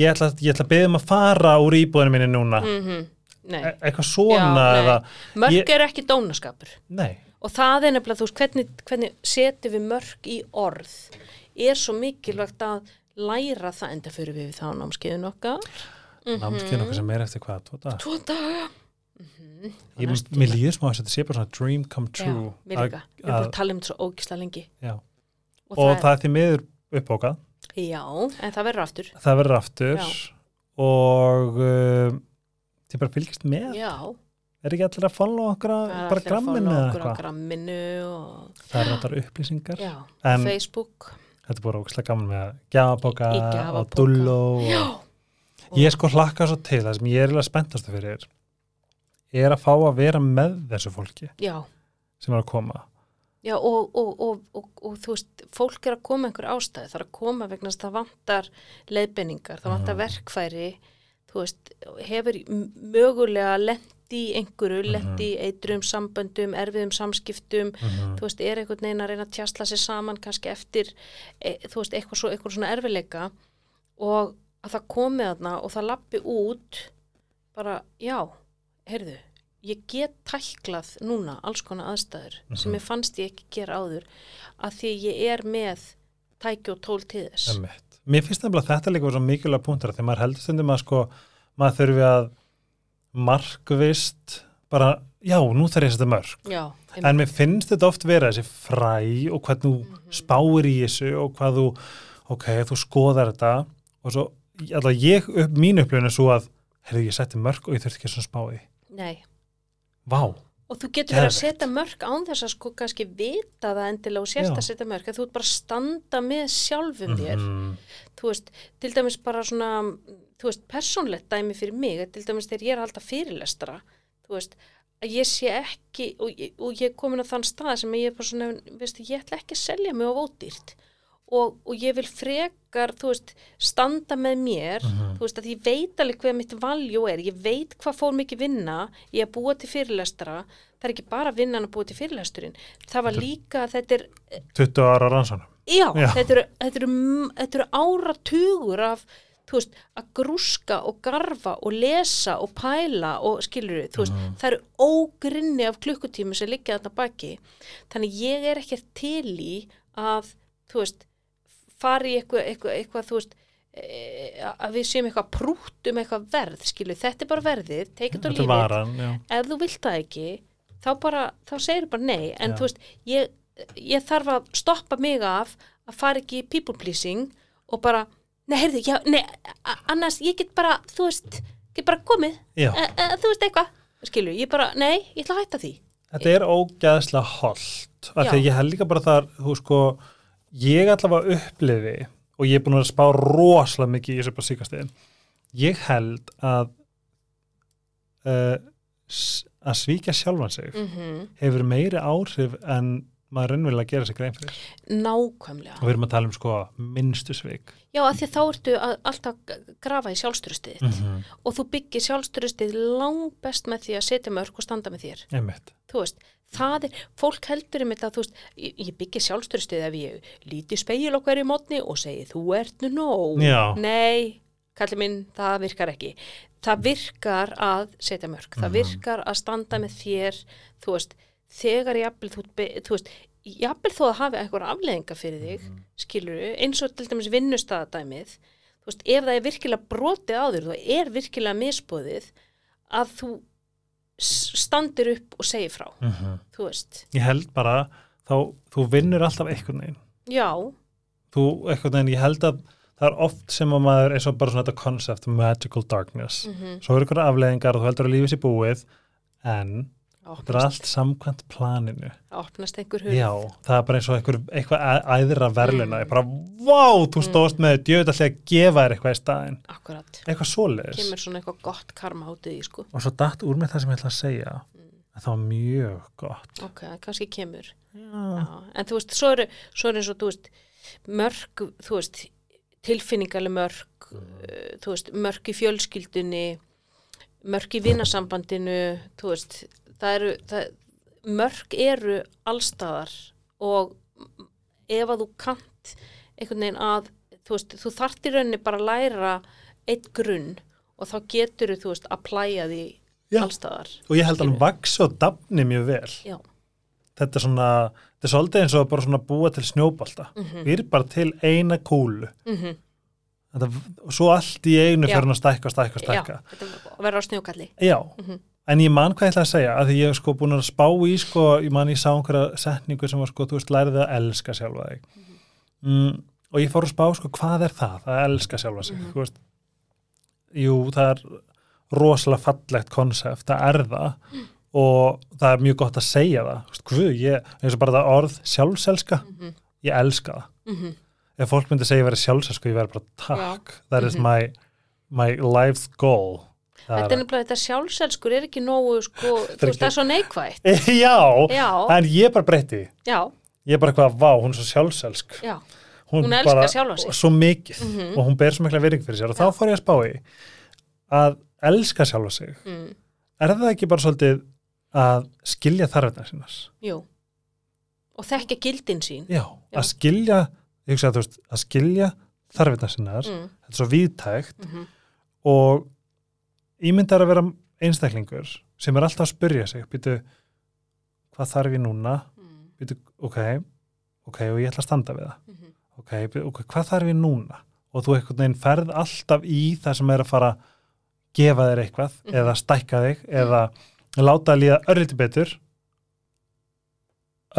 ég, ætla, ætla að beða um að fara úr íbúðinu minni núna. Mm nei, e eitthvað svona Já, eða, mörg ég- er ekki dónaskapur. Nei, og það er nefnilega, þú veist, hvernig, hvernig setjum við mörg í orð? Er svo mikilvægt að læra það enda fyrir við þá námskeiðin okkar. Mm námskeið nokkuð sem er eftir hvað, tvo dag tvo daga. Mm -hmm. ég, mér líður smá að þetta sé bara svona dream come Já, true mér að- líka, við erum bara að- tala um þetta svo ógisla lengi. Já. og, og það, það er því miður uppbókað. Já, en það verður aftur. Það verður aftur. Já. og uh, þið bara fylgist með? Já, er ekki allir að follow okkur að bara gramminu eða eitthvað? það er þetta upplýsingar. Já, En- Facebook. Þetta er bara ógæslega gaman með gjafaboka og og ég sko hlakka svo til það sem ég er eiginlega spenntastu fyrir er að fá að vera með þessu fólki já. sem er að koma. Já, og, og, og, og, þú veist, fólk er að koma einhver ástæði, það er að koma vegna þess að það vantar leiðbenningar, það vantar Mhm. verkfæri, þú veist, hefur mögulega lendi í einhverju, Mhm. lendi í eitrum samböndum, erfiðum samskiptum, mm þú veist, er einhvern veginn að reyna að tjastla sér saman kannski eftir, e, þú veist, eitthvað, svo, eitthvað svona erfiðleika og að það komi þarna og það lappi út bara, já, heyrðu, ég get tæklað núna alls konar aðstæður sem Mhm. ég fannst ég ekki gera áður að því ég er með tæki og tól til þess. Mér finnst nefnilega þetta líka svo mikilvæg punktur þegar maður heldur stundum að sko maður þurfi að markvist bara, já, nú þarf ég að setja mörg Já, en mér finnst þetta oft vera þessi fræ og hvað þú Mhm. spáir í þessu og hvað þú, ok, þú skoðar þetta og svo, alltaf ég upp, mín upplifin er svo að, heyrðu, ég setti mörg og ég þurfti ekki svona spáði. nei. Vá, Og þú getur verið að setja mörg án þess að sko kannski vita það endilega og sérst að setja mörg, að þú ert bara að standa með sjálfum þér. Mhm. Þú veist, til dæmis bara svona, þú veist, persónlegt dæmi fyrir mig, til dæmis þegar ég er að halda fyrirlestra, þú veist, að ég sé ekki, og, ég- og ég er komin á þann stað sem ég er bara svona, veist, ég ætla ekki að selja mig á ódýrt og, og ég vil frekar, veist, standa með mér, Mhm. þú veist, ég veit alveg hvað mitt valjú er, ég veit hvað fór mikið vinna í að búa til fyrirlestra, það er ekki bara vinnan að búa til fyrirlesturinn, það var líka, þetta er 20 ára rannsónum. Já, Já. Þetta, eru, þetta, eru, þetta eru áratugur af veist, að grúska og garfa og lesa og pæla og skilur þú veist, Mhm. það eru ógrinni af klukkutími sem liggja þarna baki þannig ég er ekki til í að, þú veist fara í eitthvað, eitthvað, eitthvað þú veist e, að við séum eitthvað prútt um eitthvað verð, skilur, þetta er bara verðið er it varan, já. ef þú vilt það ekki þá bara, þá segir bara nei en Já. þú veist, ég, ég þarf að stoppa mig af að fara ekki people pleasing og bara nei, heyrðu, já, nei, annars ég get bara, þú veist, get bara komið e, e, þú veist eitthvað, skilur, ég bara nei, ég ætla að hætta því þetta er ógæðslega holdt. Af því ég held líka bara þar, þú sko, ég allavega upplifi og ég er búin að spá rosalega mikið í þessu bara síkastegin. Ég held að uh, að svíkja sjálfan sig mm hefur meiri áhrif en maður raunverulega gera sér grein fyrir. nákvæmlega Og við erum að tala um sko minnstu svik. já, af því þá ertu að, alltaf grafa í sjálfstyrustið Mm -hmm. og þú byggir sjálfstyrustið lang best með því að setja mörg og standa með þér Einmitt. þú veist, það er, fólk heldur um þetta, þú veist, ég, ég byggir sjálfstyrstuð ef ég líti speil okkar í mótni og segi, þú ert nú nóg Já. nei, kallir minn, það virkar ekki það virkar að setja mörg, það Mhm. virkar að standa með þér, þú veist þegar jafnvel, þú, be- þú veist jafnvel þó að hafi eitthvað afleðinga fyrir þig Mhm. skilur eins og til dæmis vinnustæðadæmið þú veist, ef það er virkilega brotið á þér, þú er virkilega misbóðið að þú standir upp og segir frá, Mhm. þú veist. Ég held bara þá, þú vinnur alltaf einhvern veginn. Já, þú, einhvern veginn, ég held að það er oft sem að maður eins og bara svona þetta concept magical darkness, mm svo eru ykkur afleðingar og þú heldur að lífið sér búið en þetta er allt samkvæmt planinu. Opnast einhver hurð. Já, það er bara eins og einhver, eitthvað æðra verðluna, Mm. ég bara, vá, þú stóðst með djöðallega að gefa þér eitthvað í staðinn. Akkurat, eitthvað svoleiðis. Kemur svona eitthvað gott karma átið í sko, og svo datt úr með það sem ég ætla að segja að það var mjög gott. Ok, kannski kemur. Já, já. en þú veist, svo eru eins og þú veist, mörg, þú veist tilfinningaleg mörg uh, þú veist, mörg í fjölskyldunni mörg í vinasambandinu þú veist, það eru það, mörg eru allstaðar og ef að þú kant einhvern veginn að þú veist, þú þarft í rauninni bara að læra eitt grunn og þá getur þú veist, að plæja því Já. allstaðar og ég held að hann Skilur. vaks og dafni mjög vel. Já, þetta er svona, þetta er svolítið eins og bara svona búa til snjóbalta Mhm. við erum bara til eina kúlu. Mm þetta, og svo allt í einu fyrir hann að stækka og stækka og já stækka. þetta verður á snjókalli. Já, Mhm. En ég man hvað ég ætla að segja að ég hef sko búin að spá í sko, ég man ég sá einhverja setningu sem var sko, þú veist, lærið að elska sjálfa þig. Mm, og ég fór að spá sko, hvað er það, að elska sjálfa sig Mhm. þú veist? Jú, það er rosalega fallegt konsept, það er það. Og það er mjög gott að segja það Þú veist, Guð, ég, eins og bara það orð sjálfselska, mm ég elska það. -hmm. ef fólk myndi segja ég verið sjálfselsku, ég verið bara takk that is Mhm. my, my life's goal Þetta er nefnilega, þetta sjálfselskur er ekki nógu, sko, þú veist, það er svo neikvægt. já, Já, en ég bara breytti já, ég bara eitthvað, vá, hún er svo sjálfselsk. Já, Hún elskar sjálfa sig. svo mikið Mhm. og hún ber svo mikla virðing fyrir sér. Og þá fór ég að spá í að elska sjálfa sig. Mm, er það ekki bara svolítið að skilja þarfirnar sínas jú. Og þekkja gildin sín. já, Já. að skilja ég hugsa að þú veist, að skilja þarfirnar sínar. Mm, þetta er svo víðtækt. Mm og ímyndar að vera einstaklingur sem er alltaf að spyrja sig býtu, hvað þarf ég núna? Mm, býtu, ok, ok, og ég ætla að standa við það. Mhm, ok, býtu, ok, hvað þarf ég núna? Og þú einhvern veginn ferð alltaf í það sem er að fara að gefa þér eitthvað Mhm. eða stækka þig eða láta að líða örlítið betur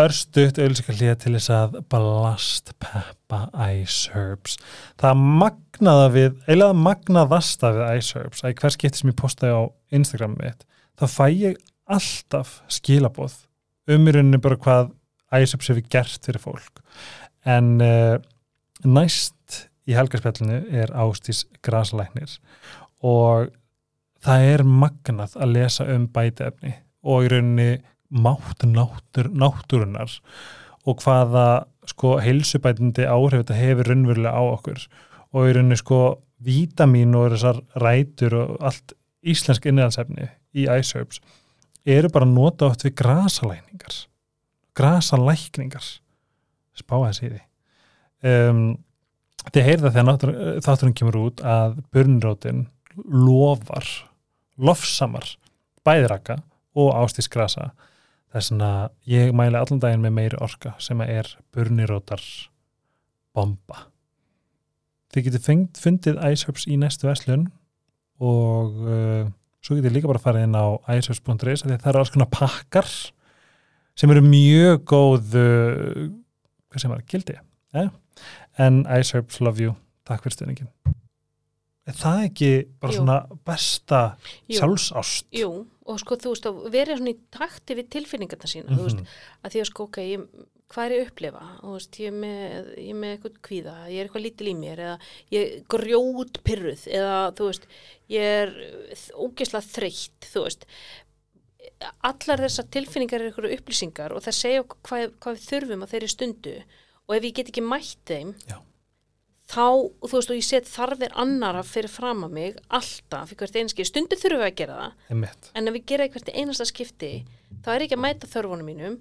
örstutt auðvitað líða til þess að blast peppa ice herbs. Það magnaða við eiginlega magnaðasta við ice herbs að hver skipti sem ég postaði á Instagram mitt þá fæ ég alltaf skilaboð um í rauninni bara hvað ice herbs hefur gert fyrir fólk. En uh, næst í helgarspjallinu er Ástís Graslæknir og það er magnað að lesa um bætefni og í rauninni mátt náttúr, náttúrunar og hvaða sko heilsubætindi áhrif þetta hefur raunverulega á okkur. Og í rauninni sko vítamín og þessar rætur og allt íslensk innræðansefni í ice herbs eru bara nota oft við grasalækningar. Grasalækningar. Spá þess í því. Um, þið heyrða þegar þátturinn kemur út að burnrótin lofar lofsamar bæðiraka og ástís grasa þess að ég mæli allan daginn með meiri orka sem að er burnirótar bomba. Þið getið fengt, fundið iceherbs í næstu veslun og uh, svo getið líka bara farið inn á að það eru alls konar pakkar sem eru mjög góð uh, hvað sem var, gildi eh? en iceherbs love you. Takk fyrir stundingin er það ekki bara Jú. svona besta Jú. sjálfsást Jú, og sko, þú veist, að vera svona í takti við tilfinningarna sína, þú veist, Mhm. að því að sko, ok, ég, hvað er ég að upplifa? Þú veist, ég er með, ég er með eitthvað kvíða, ég er eitthvað lítil í mér, eða ég er grjót pyrruð, eða þú veist, ég er ógeðslega þreytt, þú veist, allar þessar tilfinningar eru eitthvað upplýsingar og það segja hvað, hvað við þurfum á þeirri stundu og ef ég get ekki mætt þeim, Já. Þá, þú veist, og ég set þarfir annara fyrir fram að mig, alltaf, fyrir hvert einski, stundu þurfum við að gera það, Einmitt. en ef við gera eitthvað einasta skipti þá er ekki að mæta þörfunum mínum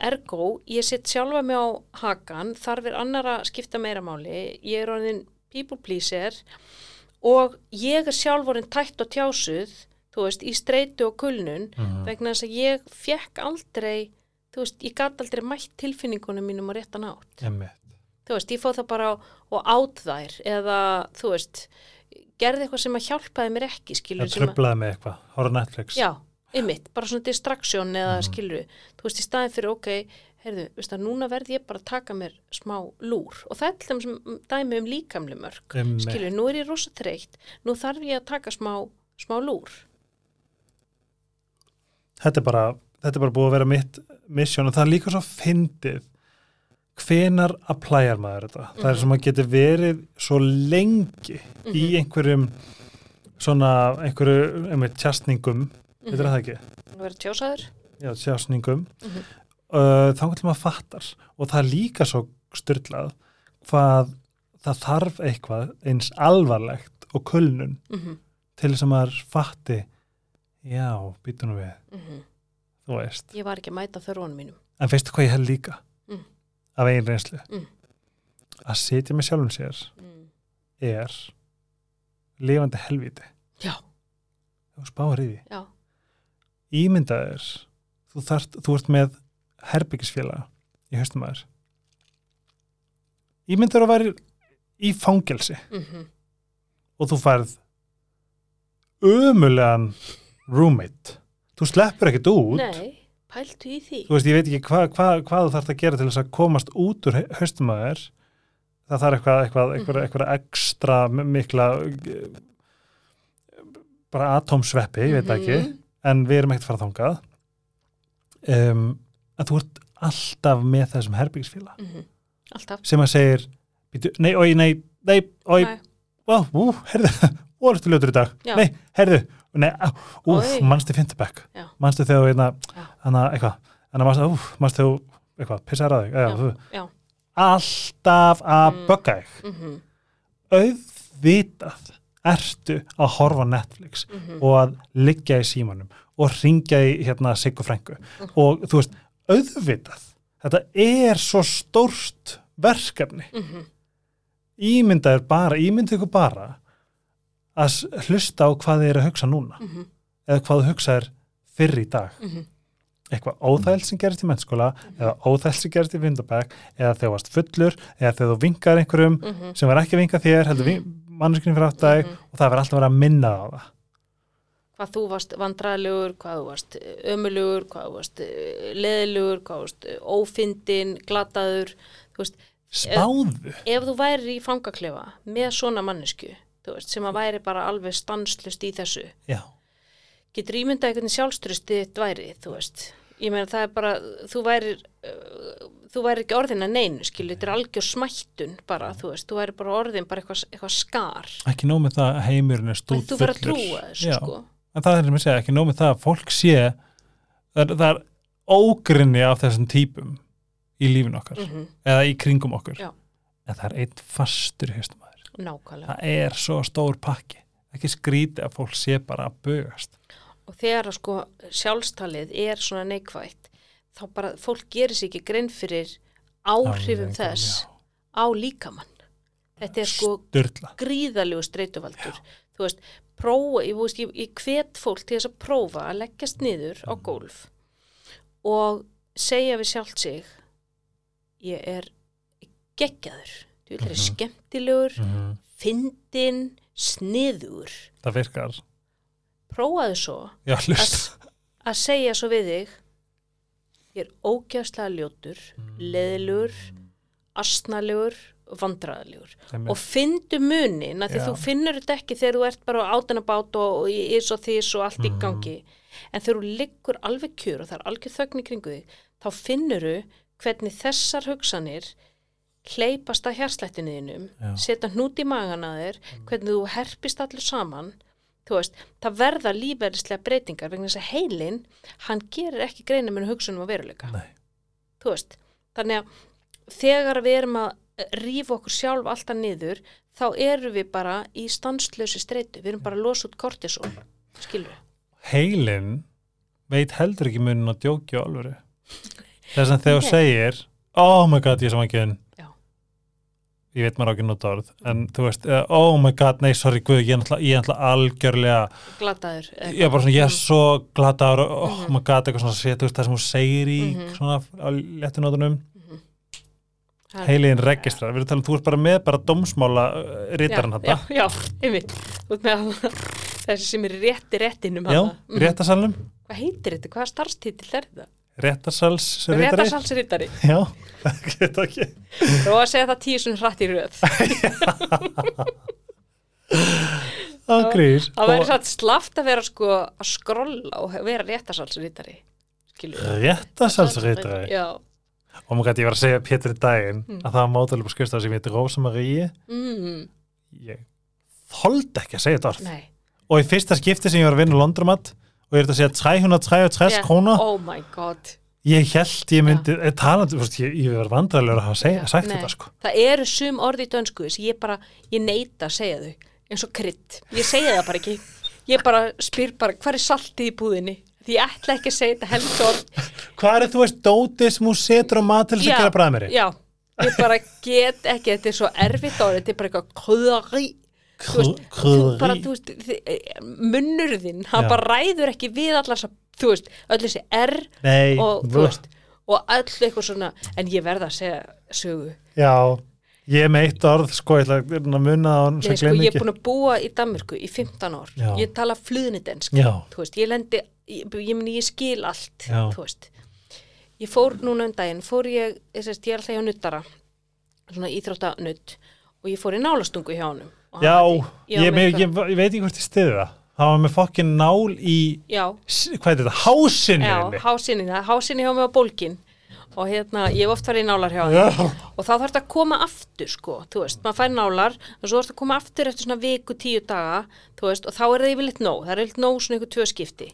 ergo, ég set sjálfa mig á hakan, þarfir annara skipta meira máli, ég er orðin people pleaser og ég er sjálf orðin tætt og tjásuð þú veist, í streitu og kulnun Mhm. vegna þess að ég fekk aldrei þú veist, ég gat aldrei mætt tilfinningunum mínum á réttan átt Einmitt. Þú veist, ég fóð það bara og át þær eða, þú veist gerði eitthvað sem að hjálpaði mér ekki skilur það tröflaði með eitthvað, horfa á Netflix já, einmitt, bara svona distraction eða Mhm. skilur þú veist, í staðin fyrir, ok, heyrðu, veist að núna verð ég bara að taka mér smá lúr og það er dæmis um- dæmi um Einmitt. skilur, nú er ég rosa þreytt nú þarf ég að taka smá, smá lúr þetta er bara, þetta er bara búið að vera mitt mission og það er líka svo fyndið hvenar að plæjar maður þetta? Það er sem að geti verið svo lengi í einhverjum svona einhverju einmitt tjastningum, mm -hmm. það ekki? Að vera tjósaður. Já, tjastningum Mhm. uh, þá hvernig maður fattar. Og það er líka svo styrlað hvað það þarf eitthvað eins alvarlegt og kulnun mm til þess að maður fatti já, býtu nú við. -hmm. þú veist. Ég var ekki að mæta þörfunum mínum. En veistu hvað ég held líka? Mm. Af einn reynslu? Mm. Að sitja með sjálfum sér mm. er lifandi helviti. já, spáir í því. já, Ímyndaðir, þú, þart, þú ert með herbyggisfélaga í höstum aður. Ímyndaður að væri í fangelsi mm og þú færð umulegan roommate. Þú sleppur ekkert út. nei, pæltu í því þú veist, ég veit ekki hva, hva, hvað þú þarf að gera til þess að komast út úr þér það þarf eitthvað, eitthvað, eitthvað, Mhm. eitthvað ekstra mikla bara atómsveppi, ég veit ekki Mhm. en við erum ekkert að fara þangað um, að þú ert alltaf með þessum herbyggisfíla Mhm. alltaf sem að segir nei, oi, nei, nei, oi ó, ú, herðu, ó, ertu ljótur í dag Já. nei, herðu, nei, úf, fintibæk Já. manstu þegar hérna, hana, eitthvað hana, úf, manstu þegar þú, eitthvað, pissar að þig? Alltaf að Mm. bögga þig. Mm auðvitað ertu að horfa Netflix -hmm. og að liggja í símanum og ringja í hérna Siggu Frængu og þú veist, auðvitað þetta er svo stórt verkefni. Mhm. ímynda er bara, ímynda ykkur bara að hlusta á hvað þið eru að hugsa núna Mhm. eða hvað þú hugsa er fyrr í dag Mhm. eitthvað óþægild sem gerist í mennskóla eða óþægild sem gerist í vindabæk eða þegar þú varst fullur eða þegar þú vinkar einhverjum Mhm. sem var ekki að vinka þér heldur manneskinu fyrir átt dag Mhm. og það verður alltaf að vera að minna á það hvað þú varst vandræðilegur, hvað þú varst ömulugur, hvað þú varst leðilegur, hvað þú varst ófindin, glataður, veist, spáðu ef þú væri í fangaklefa með svona mannesku, veist, sem að væri bara alveg stanslust í þessu, já, getur ímyndað einhvern sjálfströsti þitt væri, þú veist, ég meina það er bara, þú væri, uh, þú væri ekki orðin að neinu, skilu, þetta er algjör smættun bara, þú veist, þú væri bara orðin bara eitthvað, eitthvað skar, ekki nóg með það að heimurinn er stúð þú verður að trúa þessu, Já. sko. en það er sem ég segja, ekki nóg með það að fólk sé það er, það er ógrinni af þessum típum í lífin okkar Mm eða í kringum okkur. Já. en það er einn fastur í haustum aður Nákvæmlega. það er svo stór pakki. Ekki skríti að fólk sé bara að bögast og þegar sko sjálfstalið er svona neikvætt þá bara fólk gerir sér ekki grein fyrir áhrifum þess já. á líkamann. Þetta er sko Sturla. gríðalegu streituvaldur. Þú veist, prófa, ég, veist, ég, ég hvet fólk til þess að prófa að leggjast niður á gólf og segja við sjálft sig ég er geggjaður þú vil er Mhm. skemmtilegur mm. fyndin, sniður það virkar. Prófaðu svo. Já, að segja svo við þig ég er ógæðslega ljótur leðilegur, astnalegur vandræðalegur. Og fyndu munin að því þú finnur þetta ekki þegar þú ert bara á átunabát og ís og þís og allt í Mhm. gangi. En þegar þú liggur alveg kjur og það er algjör þögn í kringu þig þá finnur þú hvernig þessar hugsanir hleypast að Já. setja hnút í magan að þér hvernig þú herpist allir saman veist, það verða lífverðislega breytingar vegna þess að heilin hann gerir ekki greina með hugsunum og veruleika. Veist, þannig að þegar við erum að rífa okkur sjálf alltaf niður þá erum við bara í stanslösi streitu, við erum bara að losa út kortisol skilur heilin veit heldur ekki munin að djóki og alvöru. Þess að þegar þú segir oh my god, ég er saman Já. Ég veit maður á ekki nota orð en þú veist, eh, oh my god, nei, sorry guð, ég er náttúrulega, algjörlega glataður ég er bara svona, ég er svo glataður oh Mhm. my god, eitthvað svona sé, þú veist, það sem hún segir í Mhm. svona á léttunótunum Það- heiliðin registrar, við erum talað um, þú ert bara með bara dómsmála rítaran já, þetta já, já, einmitt Þú ert með að- þessi sem er rétti réttinum já. Mhm. réttasalnum hvað heitir þetta, hvað starfstítill er þetta? Réttarsalsritari. Réttarsalsritari. Já, geta ekki. Og að segja það tíu svona hratt í röð. Það grís það væri satt slaft að vera sko að skrolla og vera réttarsalsritari skilur Réttarsalsritari? Já, Og maður gæti ég var að segja Pétur í daginn Mm. að það var mótalega på skrifstað sem heitir Rósa Marie mm, Ég þoldi ekki að segja þetta orð. Nei. Og í fyrsta skipti sem ég var að vinna í Londrumat og ég er að segja 333 Já, króna. Oh my god. Ég held ég myndi, eh, talandi, ég, ég var vandræðilegur að hafa segja, sagt Nei. þetta sko. Það eru sum orði í dönsku sem ég bara, ég neita að segja þau eins og krydd, ég segja það bara ekki. Ég bara spyr bara, hvað er saltið í búðinni? Því ég ætla ekki að segja þetta helst orð. Hvað er þú veist dótið sem hún setur á mat til þess að gera bræðmeri? já, ég bara get ekki þetta er svo erfitt orð, þetta er bara eitthvað þi- munnurðinn, hann bara ræður ekki við allar þú veist, öll þessi R Nei, og, veist, og öll eitthvað svona, en ég verða að segja sögu. Já, ég er með eitt orð sko, ég ætla að munna hann Nei, sko, ég er búin að búa í Danmörku í 15 ár, Já. ég tala fluðnidensk, ég lendi, ég, ég, meni, ég skil allt, Já. þú veist. Ég fór núna um daginn, fór ég, ég, er alltaf hjá nuttara, svona íþróttanutt, og ég fór í nálastungu hjá hann já ég, ég, eitthvað- ég, ég veit ekki hvort ég stiði það. Það var með fokkin nál í Já, hvað er þetta, hásinu Já, hásinni, það, hásinni hjá mig á bólkin. Og hérna, ég hef oft farið í nálar hjá Já, og þá þarf þetta að koma aftur sko, þú veist, maður fær nálar og svo þarf þetta að koma aftur eftir svona viku, tíu daga þú veist, og þá er það yfirleitt nóg. Það er yfirleitt nóg svona ykkur tvö skipti.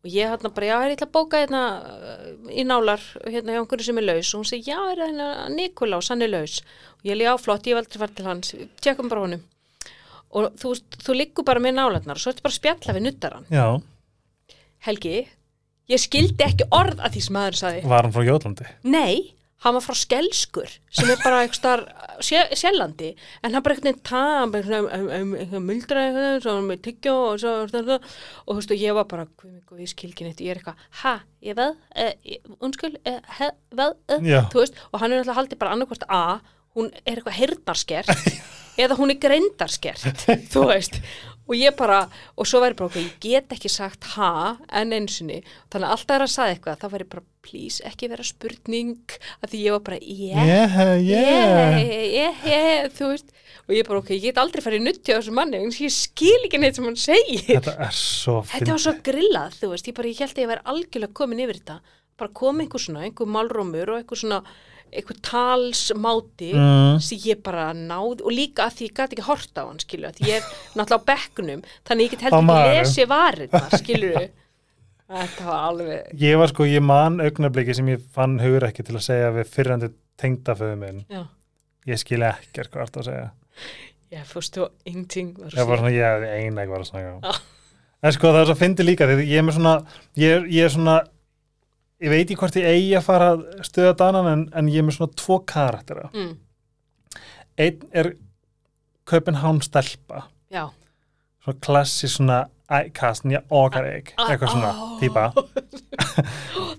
Og ég hérna bara, já, er ég ætla að bóka hérna uh, í nálar, hérna hjá einhverju sem er laus? Og hún segi, já, er það hérna Nikolás, hann er laus. Og ég líka á flott, ég hef aldrei farið til hans. Tjekkum bara honum og þú, þú liggur bara með nálarnar og svo ertu bara að spjalla við nuttaran já, Helgi, ég skildi ekki orð að því sem maður sagði. var hann frá Jótlandi? Nei, hann var frá skelskur sem er bara eitthvað starf sjælandi, en hann bara eitthvað eitthvað muldra eitthvað, með tyggjó og þú veist og ég var bara, ég skilkin þetta, ég er eitthvað, ha, ég veð, eh, eh, he, veð, eh, þú veist, og hann er alltaf haldið bara annarkvort A, hún er eitthvað heyrnarskert eða hún er greindarskert, þú veist. Og ég bara, og svo væri bara okkur, ég get ekki sagt ha en einsinni, þannig að alltaf er að sagði eitthvað, þá væri bara, please, ekki vera spurning, að því ég var bara, yeah, Yeah, yeah. yeah, þú veist, og ég bara, ok, ég get aldrei farið nutti á þessu manni, ég skil ekki neitt sem hann segir. Þetta er svo Þetta var svo grillað, þú veist, ég bara, ég held að ég væri algjörlega komin yfir þetta, bara kom einhver svona, einhver málrómur og einhver svona, einhver talsmáti Mm. sem ég bara náð og líka að því ég gæti ekki hort á hann, skilur, að ég er náttúrulega á bekknum, þannig ég get Á heldur ekki maganum. lesið varirna, skilur Þetta var alveg, Ég var sko, ég man augnabliki sem ég fann hugur ekki til að segja við fyrrandi tengdaföðu minn já, Ég skil ekkert hvað það að segja ég fórst þú ingenting var Ég var svona, ég eina ekki var að snakka Já. En sko það er svo fyndi líka því ég er svona ég, er- ég er svona ég veit ekki hvort ég eigi að fara að stöða danan en, en ég er með svona tvo karaktera mm, einn er Köpenhán stelpa. Já, svona klassi svona ækastn, ég eig Ah, eitthvað svona ah. típa.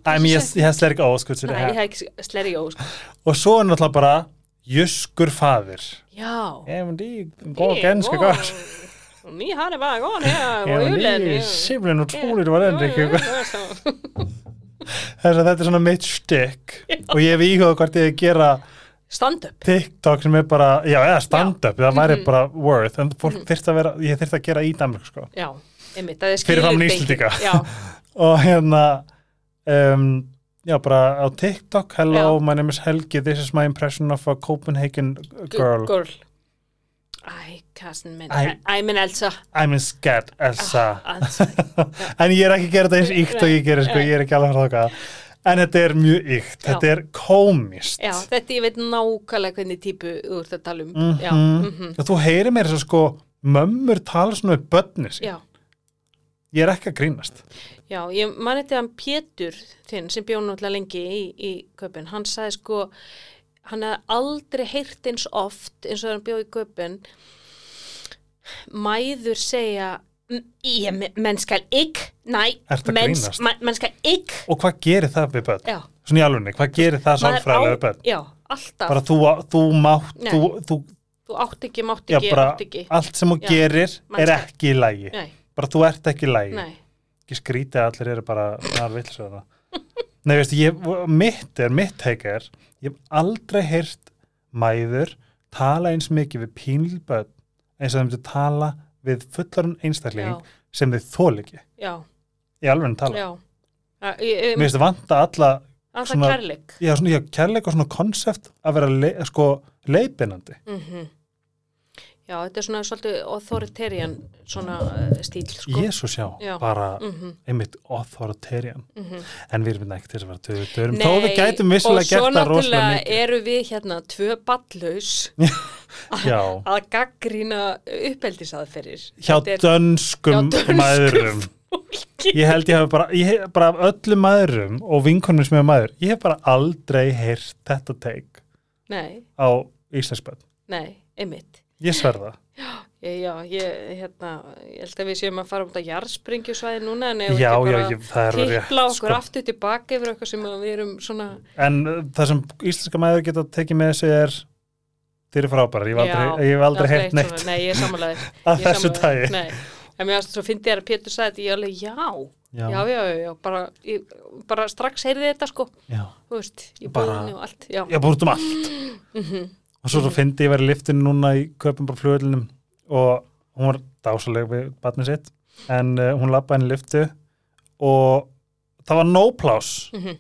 Ég hef ekki ég hef ekki sleri jó, sko. og svo er náttúrulega bara Jøskur faðir. Já. Även det går ganska gott. Och ni hade bara gått här Ja, och men det julen. är ju Þess að þetta er svona mitt stykk og ég hef íhugað hvort ég gera Stand-up. TikTok sem er bara, já, eða stand-up, það væri Mhm. bara worth, en fólk þyrst að vera, ég þyrst að gera í Danmark, sko. Já, einmitt. Það er Fyrir skilur Íslendinga. Já, Og hérna, um, já, bara á TikTok, hello, Já. my name is Helgi, this is my impression of a Copenhagen girl. girl. Æ, Karsten, minn. Æ. Æ, minn Elsa. I'm scared, Elsa. Ah, en ég er ekki að gera þetta eins ykt og ég gerir, sko, ég er ekki alveg að þáka. En þetta er mjög ykt, þetta er komist. Já, þetta ég veit nákvæmlega hvernig típu þú ert að tala um. Mhm. Já, mhm. Og þú heyrir mér þess að sko mömmur tala svona við börni sín. Já, Ég er ekki að grínast. já, ég man eitthvað hann Pétur þinn sem bjó náttúrulega lengi í, í köpun, hann sagði sko hann hefði aldrei heyrt eins oft eins og hann bjó í köpun mæður segja "M- ég, men- menn skal ikke nei, Ertu að menn, grínast? menn, menn skal ikke Og hvað gerir það við börn? já, Svona í alvegni, hvað gerir það sálfræðilega við börn? já, alltaf Bara þú, þú mátt, Nei. þú, þú, þú átt ekki, mátt já ekki, bara átt ekki allt sem þú Já. gerir Man er ekki í lægi. nei, Bara þú ert ekki í lægi. nei, ekki skrítið að allir eru bara þar vilsöða Nei, veist, ég, mitt er, mitt teik er ég hef aldrei heyrt mæður tala eins mikið við pínlböð eins og þeim til tala við fullarinn einstakling já, sem þið þól ekki. Já, í alveg tala. ég- ég- Mér finnst það alla að það svona- kærleik kærleik og svona konsept að vera le, sko, leiðbeinandi. mm já, þetta er svona svolítið authoritarian svona uh, stíl sko. Jésús já, Já. bara mm einmitt authoritarian. -hmm. En við erum ekki til að vera töður dörum. Þó við gætum vissulega og svo gert það rosalega náttúrulega mikið. eru við hérna tvö ballaus að gaggrýna uppeldisaðferðir hjá dönskum, dönskum maðurum. Ég held ég hef bara, ég hef bara öllum maðurum og vinkonum sem er maður, ég hef bara aldrei heyrt þetta teik nei, á Íslandsbönn. nei, einmitt Ég sverða. ég, já, ég, hérna, ég held að við séum að fara um þetta jarðspringjusvæði núna en ef Já, ekki já, bara ég, tippla okkur sko. aftur tilbaka yfir eitthvað sem að við erum svona En uh, það sem íslenska maður geta tekið með þessu er þeir eru frábærar, ég hef aldrei, Já, ég aldrei já, heyrt svona- neitt nei, ég samanlega af þessu tægi. nei, en mér fyndi þér að Pétur sagði þetta ég alveg, já, já, Já, já, já, já bara, ég, bara strax heyrði þetta sko já. þú veist, ég búið og allt já, Ég búið um allt. mm Og svo, svo fyndi ég verið í liftinu núna í köpum bara flugöllinum og hún var dásaleg við barnið sitt en uh, hún lappaði inn í liftu og það var no pláss. Mhm.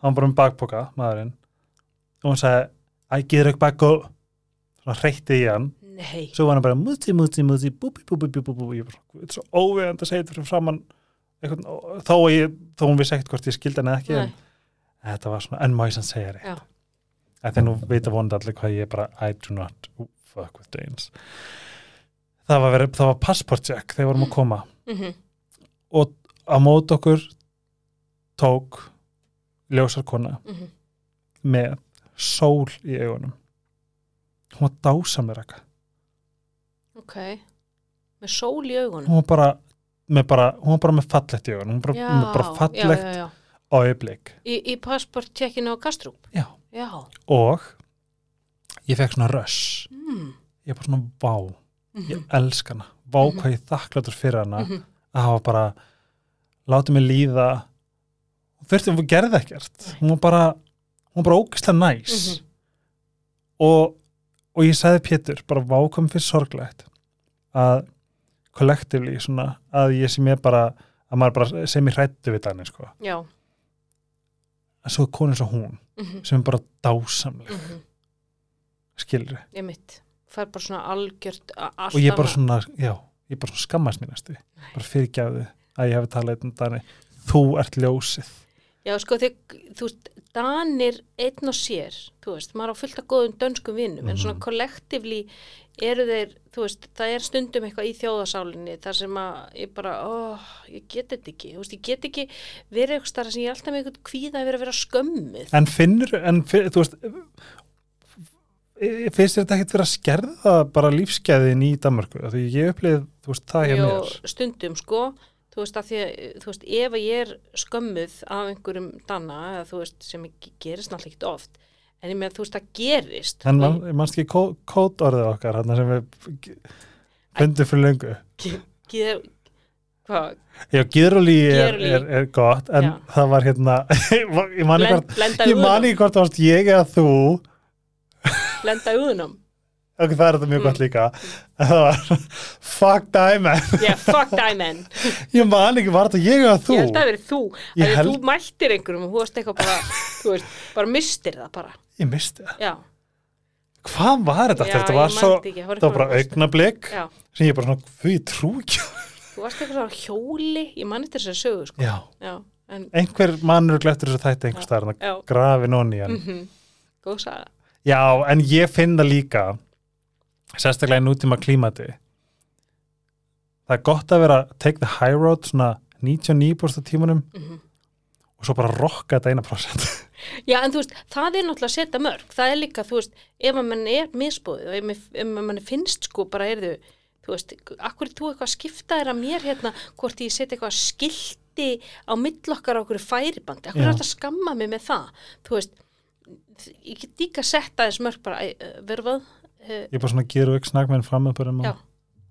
Hann var bara um bakpoka, maðurinn. Og hún sagði, I get a back og svona hreytti í hann. nei, Svo var hann bara, múti, múti, múti, búbi, búbi, búbi, búbi. Þetta er svo óvegand að segja þetta fyrir framann einhvern, þó, að ég, þó hún vissi ekkert hvort ég skildi hann eða ekki. En þetta var svona, en má ég sann segja Já. Rétt. Þegar nú vita vonandi allir hvað ég bara, I do not fuck with Danes. Það var, verið, það var passport check þegar við vorum að koma mhm, og á mót okkur tók ljósarkona mhm með sól í augunum. Hún var dásamlega raka. ok með sól í augunum Hún var bara með, bara, hún var bara með fallegt í augunum. Hún var bara, já, með bara fallegt já, já. auðblik. í, í passportcheckinu á Kastrup Já. Já, Og ég fekk svona röss. mm. Ég var bara svona, vá, mhm, ég elska hana. Vá Mhm. hvað ég þakkláttur fyrir hana. mhm, að hafa bara látið mig líða þurfti hún gerði ekkert hún var bara, hún var bara ógæslega næs Mhm. og, og ég sagði Pétur bara vákom fyrir sorglegt að kollektivli svona að ég sem ég bara að maður bara sem ég hrættu við þannig sko já að svo er konin svo hún mhm, sem er bara dásamleg. Mhm, skilur ég mitt fær bara svona algjört og ég er bara svona, já ég er bara svona skammast mín næstu bara fyrirgjáði að ég hef talað einn dani þú ert ljósið. Já, sko, þið, þú veist, Danir einn og sér, þú veist, maður á fullt af góðum dönskum vinnum, en svona Mhm. kollektivli eru þeir, þú veist, það er stundum eitthvað í þjóðasálinni, þar sem að ég bara, ó, ég get þetta ekki, þú veist, ég get ekki verið eitthvað starf sem ég er alltaf með eitthvað kvíða að vera að vera skömmuð. En finnur, en fin- þú veist e- finnst þér þetta ekkert vera að skerða bara lífsgæðin í Danmarku því ég upplið, þú veist, það hjá Jó, mér stundum, sko, þú veist, að því að, þú veist, ef að ég er skömmuð af einhverjum danna, eða þú veist, sem ekki gerist náttúrulega ekkert oft, en ég með þú veist, það gerist. en man, mannst ekki kó, kótorðið okkar hann sem við fundum fyrir löngu ég- ger, hvað, Já, gyruli er, er, er gott en Já. það var hérna ég mani hvort ég mani hvort varst ég eða þú blenda úðunum. Ok, það er þetta mjög Mm. gott líka það var fuck diamond Yeah, fuck diamond. ég mani ekki, var þetta ég eða þú Ég held að það verið þú. Að held- þú mæltir einhverjum og þú varst eitthvað bara, þú veist, bara mistir það bara. ég misti það, Já. hvað var þetta Já, þetta var svo, man ekki, var það var bara Já, sem ég bara svona, því ég trú ekki á." þú varst eitthvað svona hjóli, ég mann eftir þess að sögu, sko. já, Já, en, einhver mannur glettur þessu þætti einhver staðar, já, grafin onni hann mhm, góð saga. já, en ég finn það líka sérstaklega í nútíma klímati það er gott að vera take the high road svona 99% af tímanum Mhm. og svo bara rocka þetta eina prosent Já, en þú veist, það er náttúrulega að setja mörg. Það er líka, þú veist, ef mann er misbúið og ef, ef mann finnst sko bara er þau, þú veist, akkur er þú eitthvað að skipta þér að mér hérna hvort ég setja eitthvað skilti á millokkar á okkur færibandi. Akkur er þetta að skamma mig með það? Þú veist, ég get líka að setja þess mörg bara, verfað, uh, ég bara svona gera ekki snakk með henn fram með bara, Já.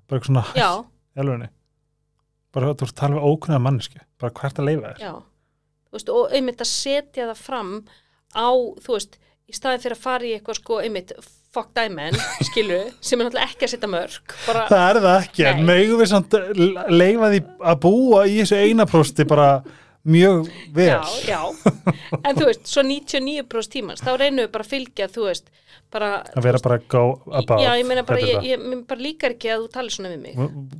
bara eitthvað svona elvunni bara þú ert að tala við ókunna mannesku bara hvert að leifa þér. Já. Þú veist, og einmitt að setja það fram á, þú veist, í staðin fyrir að fara í eitthvað sko, einmitt, fuck diamond skilu, sem er náttúrulega ekki að setja mörg bara, það er það ekki, en Nei. megum við samt leifa því að búa í þessu einaprósti bara mjög vel. Já, já. En þú veist, svo 99% tímans þá reynum við bara að fylgja, þú veist bara, að vera bara go above já, ég meina bara, þetta. ég, ég, mér bara líkar ekki að þú talir svona við mig.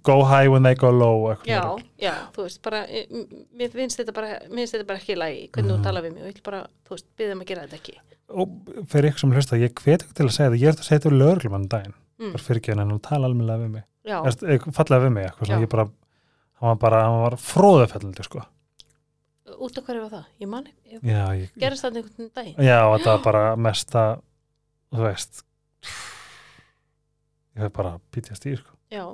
Go high when they go low eitthvað já, já, þú veist, bara eh, m- mér finnst þetta bara, mér finnst þetta bara ekki í lagi hvernig Mhm. þú talar við mig. Og ég vil bara, þú veist, byggðum að gera þetta ekki. Og fyrir ykkur sem hlusta, ég hvet ykkur til að segja það ég er þetta að segja þetta við lögreglum hann daginn. Mm. bara fyrir ekki en hann tala almennilega við mig. Erst, fallega við mig eitthvað, ég bara hann var bara, hann var fróðufellandi sko. Út af hverju var það? Ég man ekki, ég- gerist það einhvern daginn? já, þetta var bara mesta þú veist ég hef bara pítjast í sko. Já,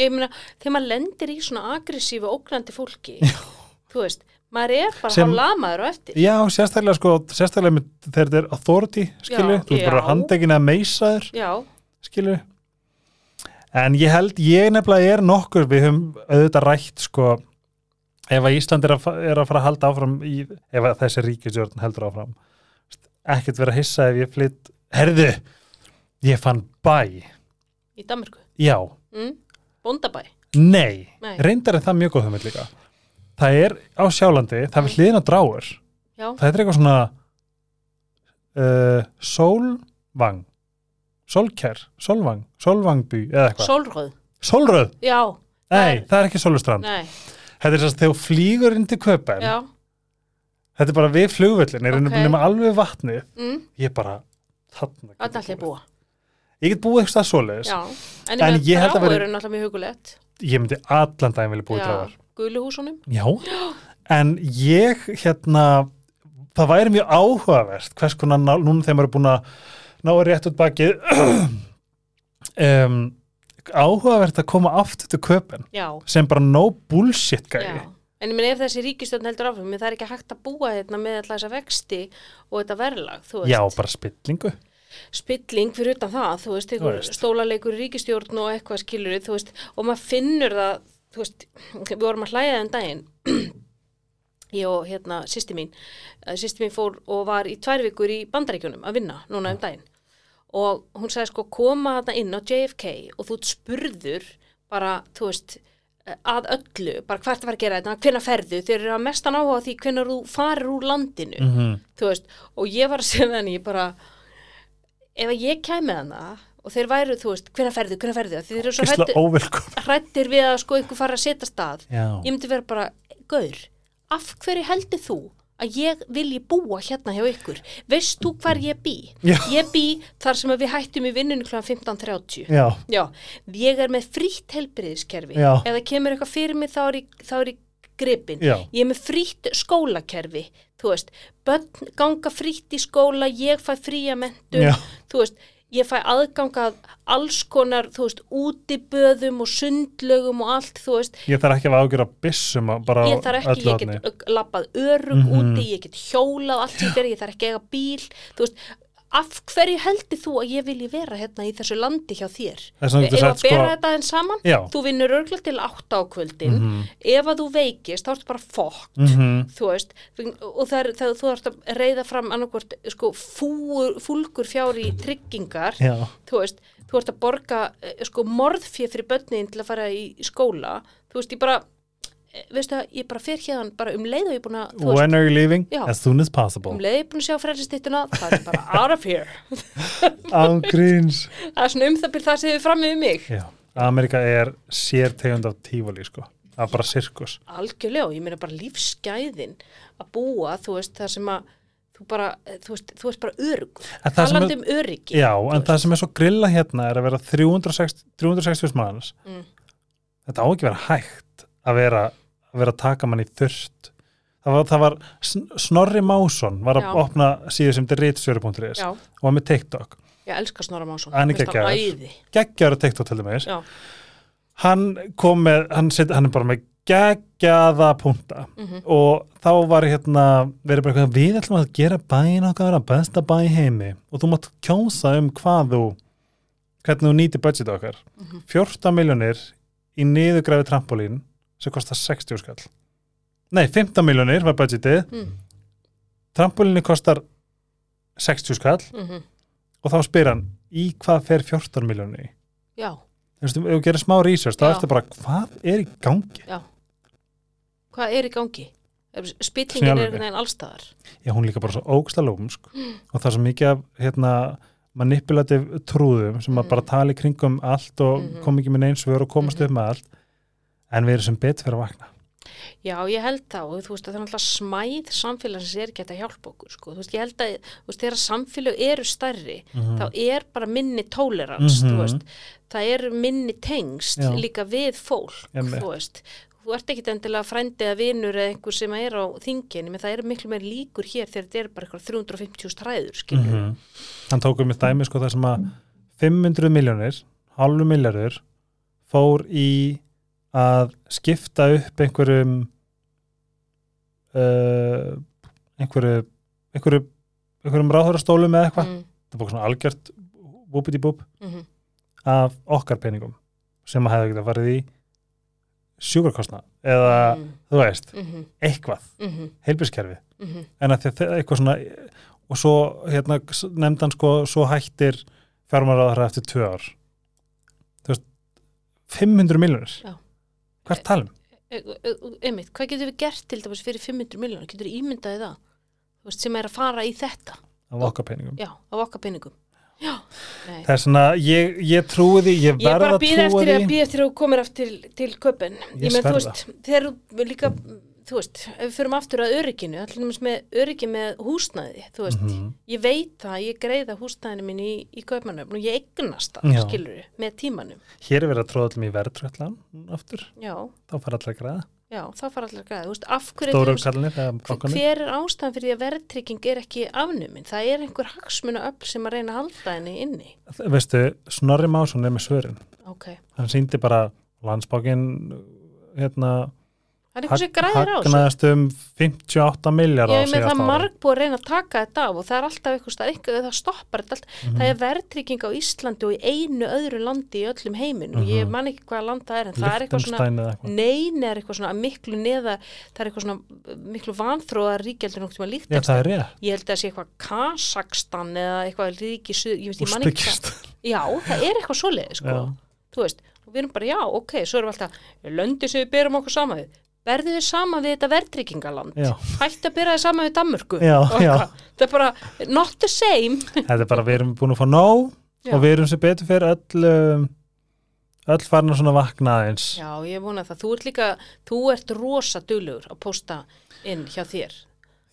ég meina, þegar maður lendir í svona aggressífu, ógnandi fólki, þú veist, maður er bara Sem- Sem... lamaður á eftir. já, sérstaklega sko, sérstaklega með, þegar þetta er authority, skilu, Já, þú ert bara handegin að meisa þér Já, skilu en ég held, ég nefnilega er nokkur við höfum auðvitað rætt sko ef að Ísland er að, er að fara að halda áfram í, ef að þessi ríkisjörn heldur áfram ekkert vera að hissa ef ég flytt herðu, ég fann bæ í Danmarku. já, Mm? Bóndabæ. nei, Nei. reyndar er það mjög góð hugmynd líka það er á sjálandi, það er hliðin á dráur Já, það er eitthvað svona uh, sólvang sólker, sólvang sólvangby eða eitthvað sólröð. Sólröð? Já, Nei, það er ekki Sólurstrand. nei, Þetta er þess að þegar flýgur inn til Köpen, já. þetta er bara við flugvöllin, er Ok. okay. nema alveg vatnið, Mm? ég er bara, þarna. Það er allir búa. Ég get búið eitthvað svoleiðis. En, En ég held að er hugulegt. Ég myndi allan daginn vilja búið dráðar. guluhúsunum. Já. En ég, hérna, það væri mjög áhugavert, hvers konar, núna þegar maður er búin að ná að rétt út bakið, um, áhugavert að koma aftur til Köpen, Já, sem bara no bullshit já. En ég minn ef þessi ríkistjórn heldur áfram, menn það er ekki hægt að búa hérna með alltaf þessa vexti og þetta verðlag, þú veist. Já, bara spillingu. spilling fyrir utan það, þú veist, Þú veist. stólaleikur í ríkistjórn og eitthvað skilur þú veist, og maður finnur það, þú veist, við vorum að hlæja þenn daginn, ég og hérna sýsti mín, eh, sýsti mín fór og var í tvær vikur í bandaríkjunum að vinna núna um daginn og hún sagði sko koma þarna inn á JFK og þú spurður bara, þú veist, eh, að öllu, bara hvert var að gera þetta, hvenær ferðu, þeir eru að mestan áhuga því hvenær þú farir úr landinu. Mm -hmm. þú veist, og ég var að segja henni ég bara, ef ég kæmi hana og þeir væru, þú veist, hvernig ferðu, hvernig ferðu, þeir eru svo hrættir, hrættir við að sko ykkur fara að setja stað, Já. ég myndi vera bara gaur, af hverju heldur þú að ég vilji búa hérna hjá ykkur veist þú hvar ég bý Já. ég bý þar sem að við hættum í vinnunni kl. 15.30 Já. Já, ég er með frítt helbriðiskerfi Já. það kemur eitthvað fyrir mig þá er ég, þá er ég gripin Já. ég er með frítt skólakerfi þú veist, börn ganga frítt í skóla, ég fæ fría mentum, Já. þú veist ég fæ aðganga alls konar þú veist, útiböðum og sundlögum og allt, þú veist. Ég þarf ekki að ágjöra byssum að bara ég þarf ekki, öllu ég get lappað örug Mhm. úti, ég get hjólað allt sem fyrir, ég þarf ekki að eiga bíl þú veist, af hverju heldur þú að ég vilji vera hérna í þessu landi hjá þér? Ef að sagt, bera sko- þetta enn saman, Já. þú vinnur örgla til átta á kvöldin, Mhm. ef að þú veikist þá ertu bara fokkt, Mhm. þú veist og það er, þú ert að reyða fram annarkvort, sko, fúur, fúlgur fjári tryggingar, Já. þú veist þú ert að borga, eh, sko, morðfjöð fyrir börnin til að fara í skóla þú veist, ég bara, veistu það ég bara fer hérna bara um leið og ég er búin að When are you leaving? Já. As soon as possible. um leið og ég er búin að sjá frelsistittuna það er bara out of here Án gríns. það er svona um það byrð það sem við fram með mig Já. Amerika er sér tegund af tífali, sko. Það er bara sirkus. algjörlega og ég meina bara lífsgæðin að búa, þú veist, það sem að þú bara, þú veist, þú veist bara talandi er- um öryggi Já, en veist. það sem er svo grilla hérna er að vera 360, 360 manns. Mm. Þetta á ekki að vera hægt að vera að vera að taka mann í þurft. Það var, það var Sn- Snorri Másson var að Já. opna síðu sem þetta er ritsjöru.is já, og var með TikTok. ég elska Snorra Másson Hann er geggjaður. Geggjaður á TikTok til dæmis. já, Hann kom með, hann, set, hann er bara með geggjaða punta mhm, og þá var hérna verið bara eitthvað, við ætlum að gera bæin okkar að besta bæ heimi og þú mátt kjósa um hvað þú hvernig þú nýtir budget okkar Mhm. 14 miljonir í niðurgræfi trampolín sem kostar 60 skall. Nei, 15 miljónir var budgetið. Mm, trampolínu kostar 60 skall. Mm og þá spyr hann í hvað fer 14 miljónir í? Já, ef þú gerir smá research þá Já. ertu bara, hvað er í gangi? Já. Hvað er í gangi? spillingin er einhvern veginn allstaðar já, hún er líka bara svo ógsta lúmsk. Og það er svo mikið af hérna, manipulativ trúðum sem að Mhm. bara tala í kringum allt og Mhm. kom ekki með neins svör og komast Mhm. upp með allt en við erum sem betur fyrir að vakna Já, ég held þá, þú veist að það er náttúrulega smæð samfélagsins er ekki að hjálpa okkur, sko, þú veist, ég held að, þú veist, þegar samfélag eru stærri, Mhm. þá er bara minni tolerans, Mhm. þú veist, það er minni tengst Já. líka við fólk, Einmitt. þú veist, þú ert ekkit endilega frændi eða vinur eða einhver sem er á þingin, menn það eru miklu meir líkur hér þegar þetta er bara eitthvað 350 stræður, skilur, Mhm. hann tók um eitt dæmi sko það sem að 500 miljónir halvu miljardur fór í að skipta upp einhverjum uh, einhverju einhverju, einhverjum ráðhörastólum eða eitthvað, mm, það var svona algjört búbiti búb mm, af okkar peningum sem að hefði getað farið í sjúkarkostna eða mm, þú veist, mm, eitthvað mm, heilbískerfi mm, en að því að þe- eitthvað svona og svo hérna nefndi hann sko svo hættir fjármálaráðara eftir tvö ár. Þú veist 500 miljonir Já. Hvert talum? einmitt, hvað getur við gert til dæmis fyrir 500 miljónir, getur við ímyndaði það, veist, sem er að fara í þetta, af okkar peningum já, á nei. það er svona, ég, ég trúi því ég Ég er bara að að býða eftir því að býða eftir að þú komir aftur til, til köpun. Ég Ég menn, þú veist, þegar líka, þú veist, ef við förum aftur að örygginu, allir með öryggi með húsnæði, þú veist, Mhm. ég veit það, ég greiða húsnæðinu mín í, í köpunöfn og ég eignast það, Já. skilur með tímanum. hér er verið að tróða allir í verðtröllan aftur, Já, þá fara allir að græða já, það fara allir að greiða, þú veist, af hverju, kallinir hver er ástæðan fyrir því að verðtrygging er ekki afnumin? Það er einhver hagsmuna öll sem að reyna að halda henni inni. veistu, Snorri Másson er með svörin Ok, hann síndi bara landsbákin hérna það er einhver sem græðir á þessu. hagnaðast um 58 miljard Ég með það marg búið að reyna að taka þetta af og það er alltaf eitthvað stað, það stoppar þetta allt. Mhm. Það er verðtrygging á Íslandi og í einu öðru landi í öllum heiminn og ég Mhm. man ekki hvaða land það er en það er eitthvað svona, eitthvað nein er eitthvað svona miklu neða, það er eitthvað svona miklu vanþróða ríkjaldur nokkuð með líkt Já, það er rétt. Ég held að það sé eitthvað Kazakstan eða eitthvað ríki, suð- ég ég sko. Þú veist, og við erum bara, já, ok, svo erum við alltaf, löndi sem við berum okkur saman við. Verðið þið saman við þetta verðtryggingaland? Hætti að bera þið saman við Danmörku? Það er bara, not the same. Þetta er bara, við erum búin að fá nóg Já. og við erum sem betur fyrir öll, um, öll farin að svona vakna aðeins. Já, ég vona það. Þú ert líka, þú ert rosa duglegur að posta inn hjá þér.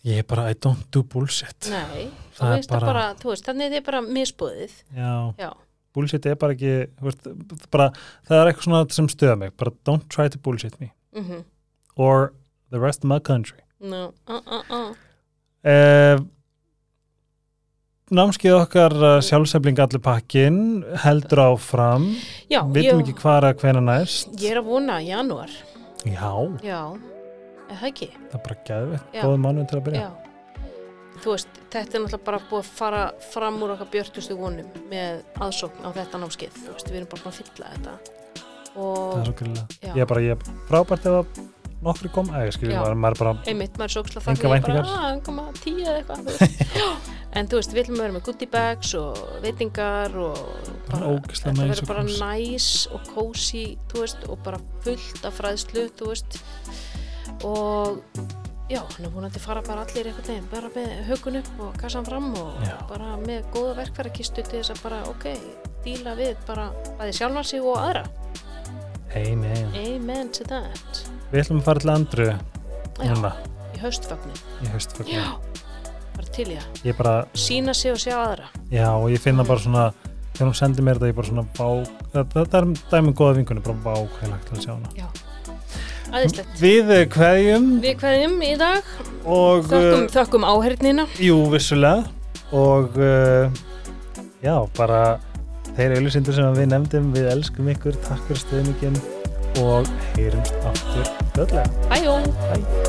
Ég er bara, I don't do bullshit. Nei, þú er veist það bara- bara, þú veist, þannig þið er bara misbúðið. Já, Já, bullshit er bara ekki, veist, bara, það er eitthvað svona sem stöða mig, bara don't try to bullshit me mhm, or the rest of my country. no, uh, uh, uh. Uh, námskið okkar uh, sjálfsefling allir pakkin heldur áfram, Já, vitum ekki hvað að hvena næst. ég er að vona janúar. Já, Já, það ekki? það er bara geðveitt, Já. góð mánuð til að byrja. Já. Þú veist, þetta er náttúrulega bara búið að fara fram úr okkar björtustu vonum með aðsókn á þetta námskeið. Þú veist, við erum bara búin að fylla þetta. Það Og er svo grillega. Já. Ég er bara, ég er frábært ef að nokkri kom, eða Já. maður, bara, einmitt, maður er svo Engar þakklátur, ég bara, að, koma tíu eða eitthvað. þú. En þú veist, við að vera með goodie bags og veitingar og Bara næs verður bara næs og kósi, þú veist, og bara fullt af fræðslu, þú veist. Og já, hann er búin að fara bara allir einhvern veginn, bara með hökun upp og kassan fram og Já. bara með góða verkfærakistu til þess að bara, ok, díla við bara bæði sjálfan sig og aðra. amen. Amen to that. Við ætlum að fara til Andru núna í haustfagnin. í haustfagnu. Já, bara til ég Ég bara, sína sig og sjá aðra. já, og ég finna bara svona, þegar hún sendir mér þetta, ég bara svona bá, þetta, er dæmum góða vingunni, bara bá hvað ég lagt til að sjá hana. Já, aðeinslegt. Við eh, kveðjum Við hverjum í dag, og, þökkum, uh, þökkum áhernina. jú, vissulega, og uh, já, bara þeir auðlýsindur sem við nefndum, við elskum ykkur, takk fyrir stöðningin og achter aftur öll Hei jong.